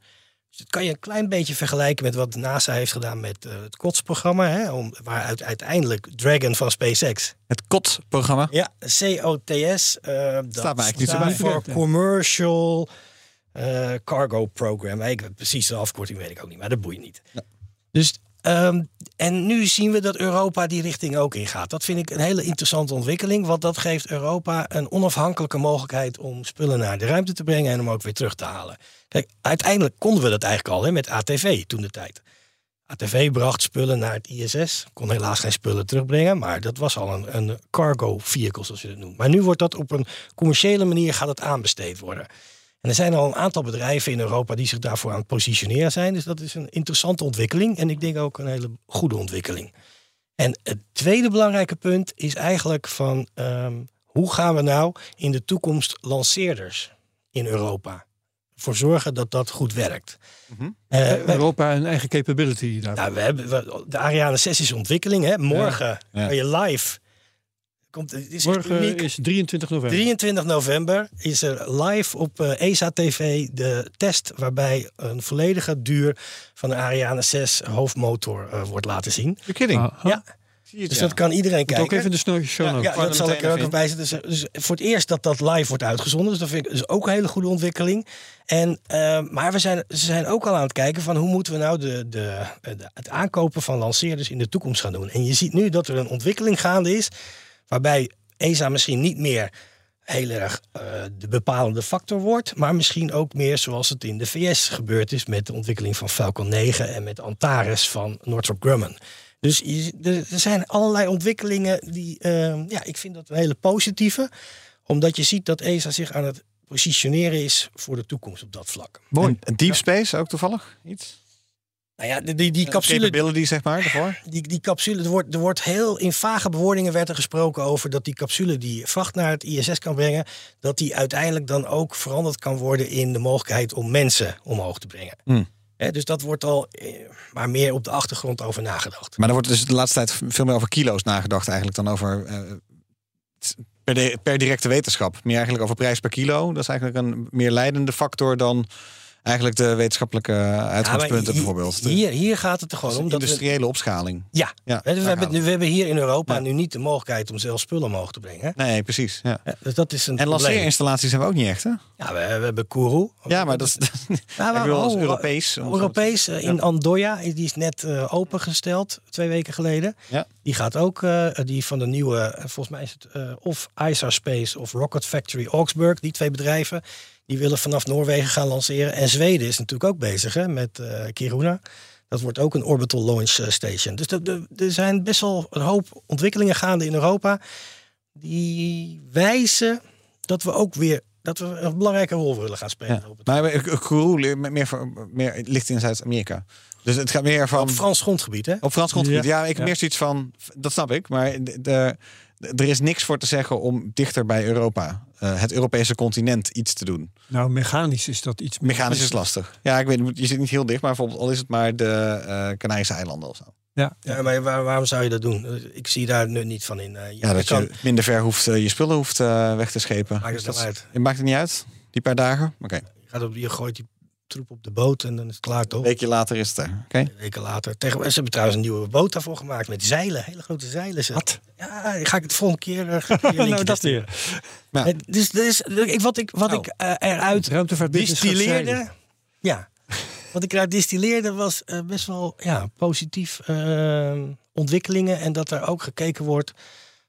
Dus dat kan je een klein beetje vergelijken met wat NASA heeft gedaan met eh, het COTS-programma. Hè, om, waaruit uiteindelijk Dragon van SpaceX Het COT-programma. ja, COTS. eh dat Staat mij eigenlijk niet zo staat bij. voor Commercial eh, Cargo Program. Ik, precies de afkorting weet ik ook niet, maar dat boeit niet. Dus, ehm, en nu zien we dat Europa die richting ook ingaat. Dat vind ik een hele interessante ontwikkeling, want dat geeft Europa een onafhankelijke mogelijkheid om spullen naar de ruimte te brengen en om ook weer terug te halen. Kijk, uiteindelijk konden we dat eigenlijk al hè, met ATV toen de tijd. ATV bracht spullen naar het ISS. Kon helaas geen spullen terugbrengen, maar dat was al een, een cargo vehicle, zoals je het noemt. Maar nu wordt dat op een commerciële manier gaat het aanbesteed worden. En er zijn al een aantal bedrijven in Europa die zich daarvoor aan het positioneren zijn. Dus dat is een interessante ontwikkeling en ik denk ook een hele goede ontwikkeling. En het tweede belangrijke punt is eigenlijk van ehm, hoe gaan we nou in de toekomst lanceerders in Europa voor zorgen dat dat goed werkt. Eh, wij- Europa een eigen capability daar. nou, we hebben we- de Ariane 6 is in ontwikkeling. Hè? Morgen Ja. kan je live. Komt, het is echt Morgen uniek. is 23 november. 23 november is er live op eh, ESA TV de test waarbij een volledige duur van de Ariane 6 hoofdmotor eh, wordt laten zien. You're kidding. Aha. Ja, dus dat kan iedereen Moet kijken. ook even de snow show Ja, dat zal ik er ook bij zetten. Dus, dus voor het eerst dat dat live wordt uitgezonden. Dus dat vind ik dus ook een hele goede ontwikkeling. En, eh, maar we zijn, ze zijn ook al aan het kijken van hoe moeten we nou de, de, de, het aankopen van lanceerders in de toekomst gaan doen. En je ziet nu dat er een ontwikkeling gaande is waarbij ESA misschien niet meer heel erg eh, de bepalende factor wordt. Maar misschien ook meer zoals het in de VS gebeurd is met de ontwikkeling van Falcon 9 en met Antares van Northrop Grumman. Dus je- er zijn allerlei ontwikkelingen die, eh, ja, ik vind dat een hele positieve. Omdat je ziet dat ESA zich aan het positioneren is voor de toekomst op dat vlak. Mooi. En Deep Space ook toevallig? Iets? Nou ja, die, die, die capsule, Capability, zeg maar, daarvoor? die, die capsule, er wordt, er wordt heel in vage bewoordingen werd er gesproken over dat die capsule die vracht naar het ISS kan brengen, dat die uiteindelijk dan ook veranderd kan worden in de mogelijkheid om mensen omhoog te brengen. Hmm. Hè, dus dat wordt al eh, maar meer op de achtergrond over nagedacht. Maar er wordt dus de laatste tijd veel meer over kilo's nagedacht eigenlijk dan over eh, per, de- per directe wetenschap. Meer eigenlijk over prijs per kilo. Dat is eigenlijk een meer leidende factor dan eigenlijk de wetenschappelijke uitgangspunten Ja, maar bijvoorbeeld. Hier, hier gaat het er gewoon om dat we, industriële opschaling. ja, dus we, hebben, we hebben hier in Europa Ja. nu niet de mogelijkheid om zelf spullen omhoog te brengen. Nee, precies. Ja. Dus dat is een En lanceerinstallaties hebben we ook niet echt, hè? Ja, we, we hebben Kourou. Ja, maar dat is... Ja, ik bedoel, als oh, Europees. Europees eh, in Andoya, die is net eh, opengesteld, twee weken geleden. Ja. Die gaat ook, eh, die van de nieuwe, volgens mij is het of ISA Space of Rocket Factory Augsburg, die twee bedrijven, die willen vanaf Noorwegen gaan lanceren. En Zweden is natuurlijk ook bezig hè, met eh, Kiruna. Dat wordt ook een orbital launch eh, station. Dus er- zijn best wel een hoop ontwikkelingen gaande in Europa die wijzen dat we ook weer dat we een belangrijke rol willen gaan spelen. Ja. Op het Maar Kourou meer, voor- meer ligt in Zuid-Amerika. Dus het gaat meer van... op Frans grondgebied, hè? Op Frans grondgebied. Ja, ik heb Ja. meer zoiets van... Dat snap ik. Maar de, de- er is niks voor te zeggen om dichter bij Europa... eh, het Europese continent iets te doen. Nou, mechanisch is dat iets meer. Mechanisch is lastig. Ja, ik weet je zit niet heel dicht, maar bijvoorbeeld al is het maar de eh Canarische eilanden of zo. Ja, Ja, maar waar- waarom zou je dat doen? Eh, Ik zie daar nu niet van in. Eh, je, Ja, dat kan, je minder ver hoeft, je spullen hoeft weg te schepen. Maakt het Dus dat uit? Het maakt het niet uit, die paar dagen. Oké, je, gaat op, je gooit die troep op de boot en dan is het klaar een toch? weekje later is het er. Oké. Weken later. Tegenwoordig, ze hebben trouwens een nieuwe boot daarvoor gemaakt met zeilen. Hele grote zeilen. Ze. Wat? Ja, ga ik het volgende keer. eh, een nou, dat weer. Ja. Dus, dus ik, wat ik, wat Oh. ik eh, eruit distilleerde. Ja, wat ik eruit distilleerde was eh, best wel ja, positief eh, ontwikkelingen. En dat er ook gekeken wordt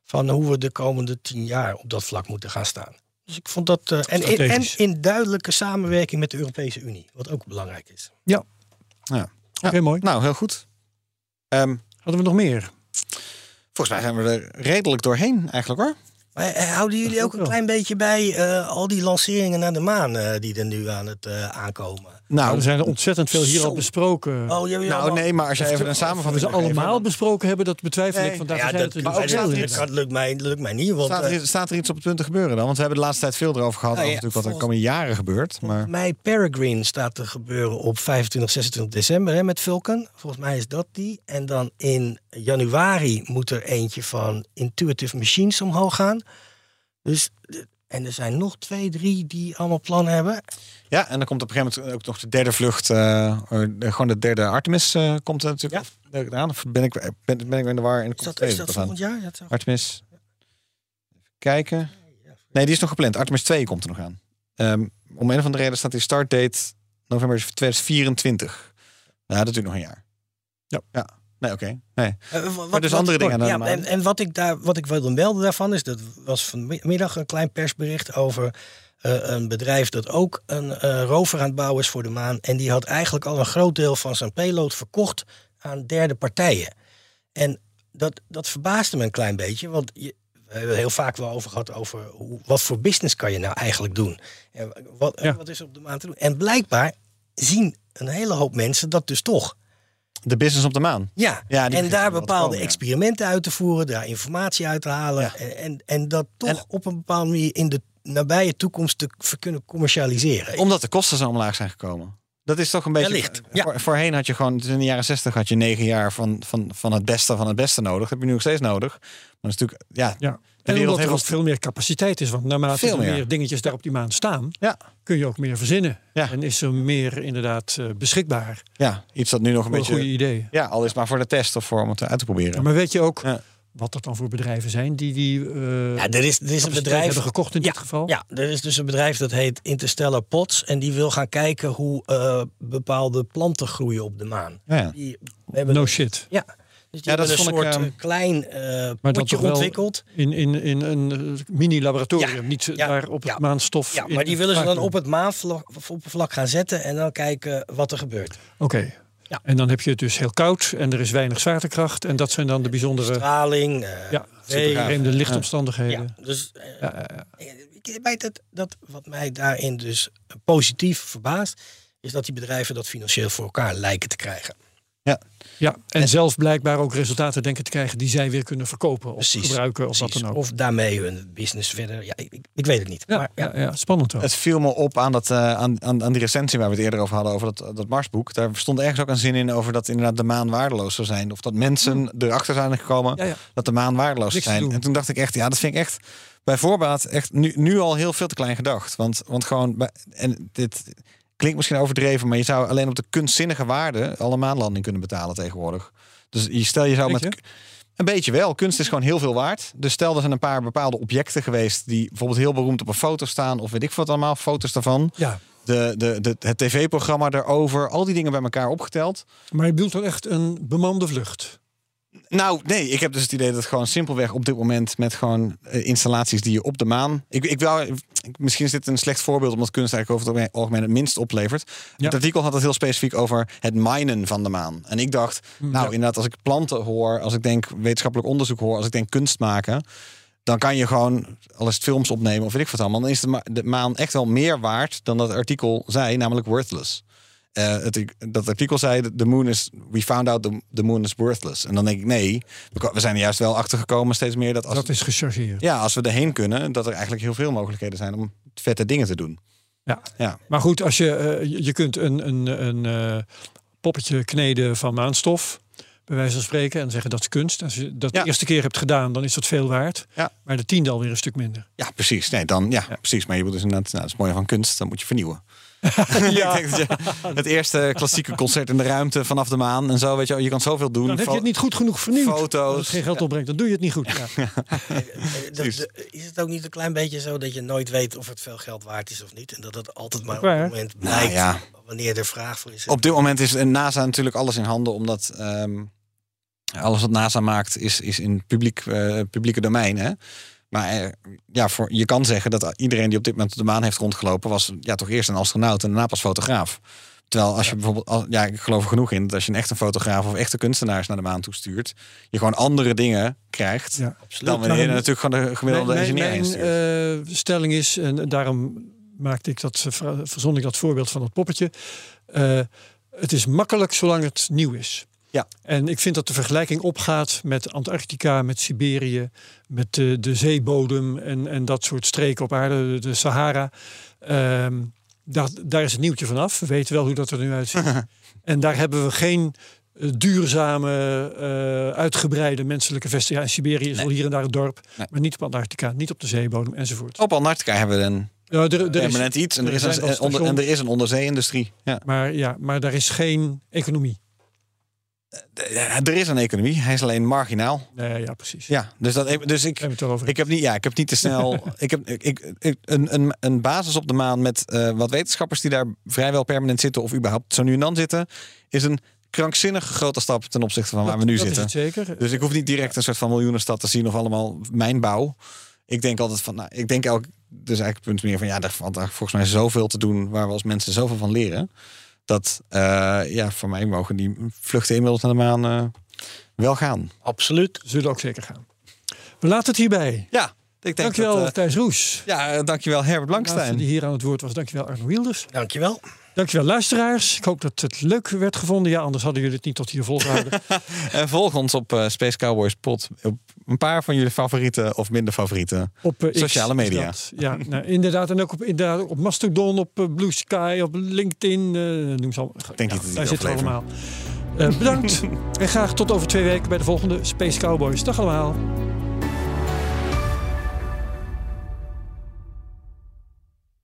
van hoe we de komende tien jaar op dat vlak moeten gaan staan. Dus ik vond dat. eh, en, in, en in duidelijke samenwerking met de Europese Unie, wat ook belangrijk is. Ja, Ja. oké, mooi. Nou, heel goed. Ehm, Hadden we nog meer? volgens mij zijn we er redelijk doorheen eigenlijk hoor. Maar eh, houden jullie ook een klein beetje bij eh, al die lanceringen naar de maan eh, die er nu aan het eh, aankomen? Nou, er zijn er ontzettend veel hier Zo. al besproken. Oh, jullie Nou allemaal- nee, maar als je even een we samenvatting ze wil geven, allemaal besproken hebben, dat betwijfel Nee. ik. Vandaar Ja, dat, het maar dus ook staat er iets- dat lukt mij, lukt mij niet. Want Staat eh, er, staat er iets op het punt te gebeuren dan? Want we hebben de laatste tijd veel erover gehad. Nou over ja, natuurlijk wat er komende jaren gebeurt. Maar Volgens mij Peregrine staat te gebeuren op 25, 26 december hè, met Vulcan. Volgens mij is dat die. En dan in januari moet er eentje van Intuitive Machines omhoog gaan. Dus, eh, en er zijn nog twee, drie die allemaal plannen hebben. ja, en dan komt op een gegeven moment ook nog de derde vlucht. de- gewoon de derde Artemis eh, komt er natuurlijk Ja. eraan. Of ben ik, ben, ben ik in de war? En Is dat, is dat aan. volgend jaar? Ja, Artemis. Even kijken. Nee, die is nog gepland. Artemis 2 komt er nog aan. Ehm, om een of andere reden staat die startdate november 2024. Ja, dat duurt nog een jaar. Ja. Ja. Nee, oké. Nee. Eh, wat- Maar dus wat- andere dingen aan Ja, de maan. en, en wat ik daar, wat ik wilde melden daarvan is, dat was vanmiddag een klein persbericht over eh, een bedrijf dat ook een eh, rover aan het bouwen is voor de maan. En die had eigenlijk al een groot deel van zijn payload verkocht aan derde partijen. En dat, dat verbaasde me een klein beetje, want je, we hebben heel vaak wel over gehad over hoe, wat voor business kan je nou eigenlijk doen. En wat, Ja. wat is er op de maan te doen? En blijkbaar zien een hele hoop mensen dat dus toch. De business op de maan. Ja, Ja, en daar bepaalde komen, ja. experimenten uit te voeren, daar informatie uit te halen. Ja. En, en, en dat toch En- op een bepaalde manier in de nabije toekomst te kunnen commercialiseren. Omdat de kosten zo omlaag zijn gekomen. Dat is toch een beetje. Wellicht, ja. Voor, voorheen had je gewoon, dus in de jaren 60 had je negen jaar van, van, van het beste van het beste nodig. Dat heb je nu nog steeds nodig. Maar dat is natuurlijk, ja, En wereld omdat er ook heeft veel meer capaciteit is. Want naarmate Veel er meer. meer dingetjes daar op die maan staan, ja, kun je ook meer verzinnen. Ja. En is er meer inderdaad eh, beschikbaar ja, iets dat nu nog een beetje. goede ideeën. Ja, al is maar voor de test of voor om het uit te proberen. Ja, maar weet je ook Ja. wat dat dan voor bedrijven zijn die die eh, Ja, er is, er is een bedrijf. hebben gekocht in dit geval? Ja, er is dus een bedrijf dat heet Interstellar Pots. En die wil gaan kijken hoe eh, bepaalde planten groeien op de maan. Ja, ja. Die hebben No een- shit. Ja, dus die Ja, dat hebben een ik, soort ehm, eh, klein eh Maar dat potje ontwikkeld. in, in, in een mini-laboratorium. Ja, Niet ja, daar op het maanstof. Ja, maar die willen ze dan op het maanoppervlak gaan zetten en dan kijken wat er gebeurt. Oké. Ja. En dan heb je het dus heel koud en er is weinig zwaartekracht. En dat zijn dan de bijzondere Straling, eh ja, vreemde lichtomstandigheden. Ja, dus eh, Ja, ja, ja. ik weet dat, dat wat mij daarin dus positief verbaast, is dat die bedrijven dat financieel voor elkaar lijken te krijgen. ja. Ja, en, zelf blijkbaar ook resultaten denken te krijgen die zij weer kunnen verkopen of Precies. gebruiken of Precies. wat dan ook. Of daarmee hun business verder. Ja, ik, ik- weet het niet. ja, maar, ja. ja. Ja, spannend wel. Het viel me op aan, dat, eh, aan, aan, aan die recensie waar we het eerder over hadden, over dat, dat Marsboek. Daar stond ergens ook een zin in over dat inderdaad de maan waardeloos zou zijn. Of dat mensen erachter zijn gekomen. Ja, ja. dat de maan waardeloos te zijn. En toen dacht ik echt, ja, dat vind ik echt bij voorbaat echt nu, nu al heel veel te klein gedacht. Want, want gewoon, bij- en dit, Klinkt misschien overdreven, maar je zou alleen op de kunstzinnige waarde al een maanlanding kunnen betalen tegenwoordig. Dus je stel je zou met. Een beetje wel. Kunst is gewoon heel veel waard. Dus stel er zijn een paar bepaalde objecten geweest die bijvoorbeeld heel beroemd op een foto staan, of weet ik wat allemaal, foto's daarvan. Ja, De, de, de, het tv-programma daarover, al die dingen bij elkaar opgeteld. maar je bedoelt dan echt een bemande vlucht. Nou, nee, ik heb dus het idee dat het gewoon simpelweg op dit moment met gewoon eh, installaties die je op de maan. Ik, ik misschien is dit een slecht voorbeeld, omdat kunst eigenlijk over het algemeen het minst oplevert. Ja. Het artikel had het heel specifiek over het minen van de maan. En ik dacht, nou, ja. inderdaad, als ik planten hoor, als ik denk wetenschappelijk onderzoek hoor, als ik denk kunst maken. Dan kan je gewoon, al is het films opnemen of weet ik wat allemaal, dan is de, ma- de maan echt wel meer waard dan dat artikel zei, namelijk worthless. Eh, het, dat artikel zei, de moon is, we found out the, the moon is worthless. En dan denk ik, nee, we zijn er juist wel achter gekomen steeds meer dat als, Dat is gechargeerd. ja, als we erheen kunnen, dat er eigenlijk heel veel mogelijkheden zijn om vette dingen te doen. Ja. Ja, Maar goed, als je, eh, je- kunt een, een, een eh, poppetje kneden van maanstof, bij wijze van spreken, en zeggen dat is kunst. Als je dat Ja. de eerste keer hebt gedaan, dan is dat veel waard. Ja. Maar de tiende alweer een stuk minder. ja precies. Nee, dan, ja, precies. Maar je moet dus inderdaad, nou, dat is het mooie van kunst, dan moet je vernieuwen. Ja. Ik denk dat je het eerste klassieke concert in de ruimte vanaf de maan en zo, weet je, je kan zoveel doen. Dan heb je het niet goed genoeg vernieuwd. Foto's. Als het geen geld opbrengt, dan doe je het niet goed. Ja. Dat- is het ook niet een klein beetje zo dat je nooit weet of het veel geld waard is of niet? En dat het altijd maar op het moment blijkt ja. wanneer er vraag voor is. Op dit moment is NASA natuurlijk alles in handen, omdat ehm, alles wat NASA maakt is, is in publiek, eh, publieke domein. Hè? Maar eh, ja, voor, je kan zeggen dat iedereen die op dit moment op de maan heeft rondgelopen, was ja, toch eerst een astronaut en daarna pas fotograaf. Terwijl als je bijvoorbeeld, ja, ik geloof er genoeg in dat als je een echte fotograaf of echte kunstenaars naar de maan toestuurt, je gewoon andere dingen krijgt. Ja, Dan wanneer je natuurlijk gewoon de gemiddelde mijn engineer mijn, eh, stelling is, en daarom maakte ik dat, eh, ver- verzon ik dat voorbeeld van dat poppetje. het is makkelijk zolang het nieuw is. Ja. En ik vind dat de vergelijking opgaat met Antarctica, met Siberië, met de, de zeebodem en, en dat soort streken op aarde, de, Sahara. Ehm, daar, daar is het nieuwtje vanaf. We weten wel hoe dat er nu uitziet. en daar hebben we geen eh, duurzame, eh, uitgebreide menselijke vestiging. Ja, in Siberië is wel hier en daar een dorp, Nee. maar niet op Antarctica, niet op de zeebodem enzovoort. Op Antarctica hebben we een Ja, er, er is, permanent iets en er, er is een, onder, en er is een onderzee-industrie. Ja. maar, ja, maar daar is geen economie. Eh, Er is een economie, hij is alleen marginaal. Nee, ja, precies. Ja, dus, dat, dus ik, Daar ik heb niet, ja, ik heb niet te snel. ik heb ik, een, een, een basis op de maan met eh, wat wetenschappers die daar vrijwel permanent zitten of überhaupt zo nu en dan zitten, is een krankzinnig grote stap ten opzichte van waar we nu zitten. Zeker. Dus ik hoef niet direct een soort van miljoenenstad te zien of allemaal mijnbouw. Ik denk altijd van, nou, ik denk elk, dus eigenlijk het punt meer van, ja, er valt volgens mij zoveel te doen waar we als mensen zoveel van leren. Dat, eh, ja, voor mij mogen die vluchten inmiddels naar de maan eh, wel gaan. Absoluut. Zullen ook zeker gaan. We laten het hierbij. Ja, ik denk Dankjewel, dat, eh, Thijs Roes. ja, dankjewel Herbert Blankstein. die hier aan het woord was. Dankjewel Arno Wilders. Dankjewel. Dankjewel luisteraars. Ik hoop dat het leuk werd gevonden. Ja, anders hadden jullie het niet tot hier volgehouden. En volg ons op eh, Space Cowboys Pod. Op een paar van jullie favoriete of minder favoriete. op eh, Sociale media. dat. Ja, nou, inderdaad. En ook op, inderdaad, op Mastodon, op eh, Blue Sky, op LinkedIn. eh noem ze allemaal. denk ja, niet dat daar zitten we allemaal. Eh, bedankt. en graag tot over twee weken bij de volgende Space Cowboys. Dag allemaal.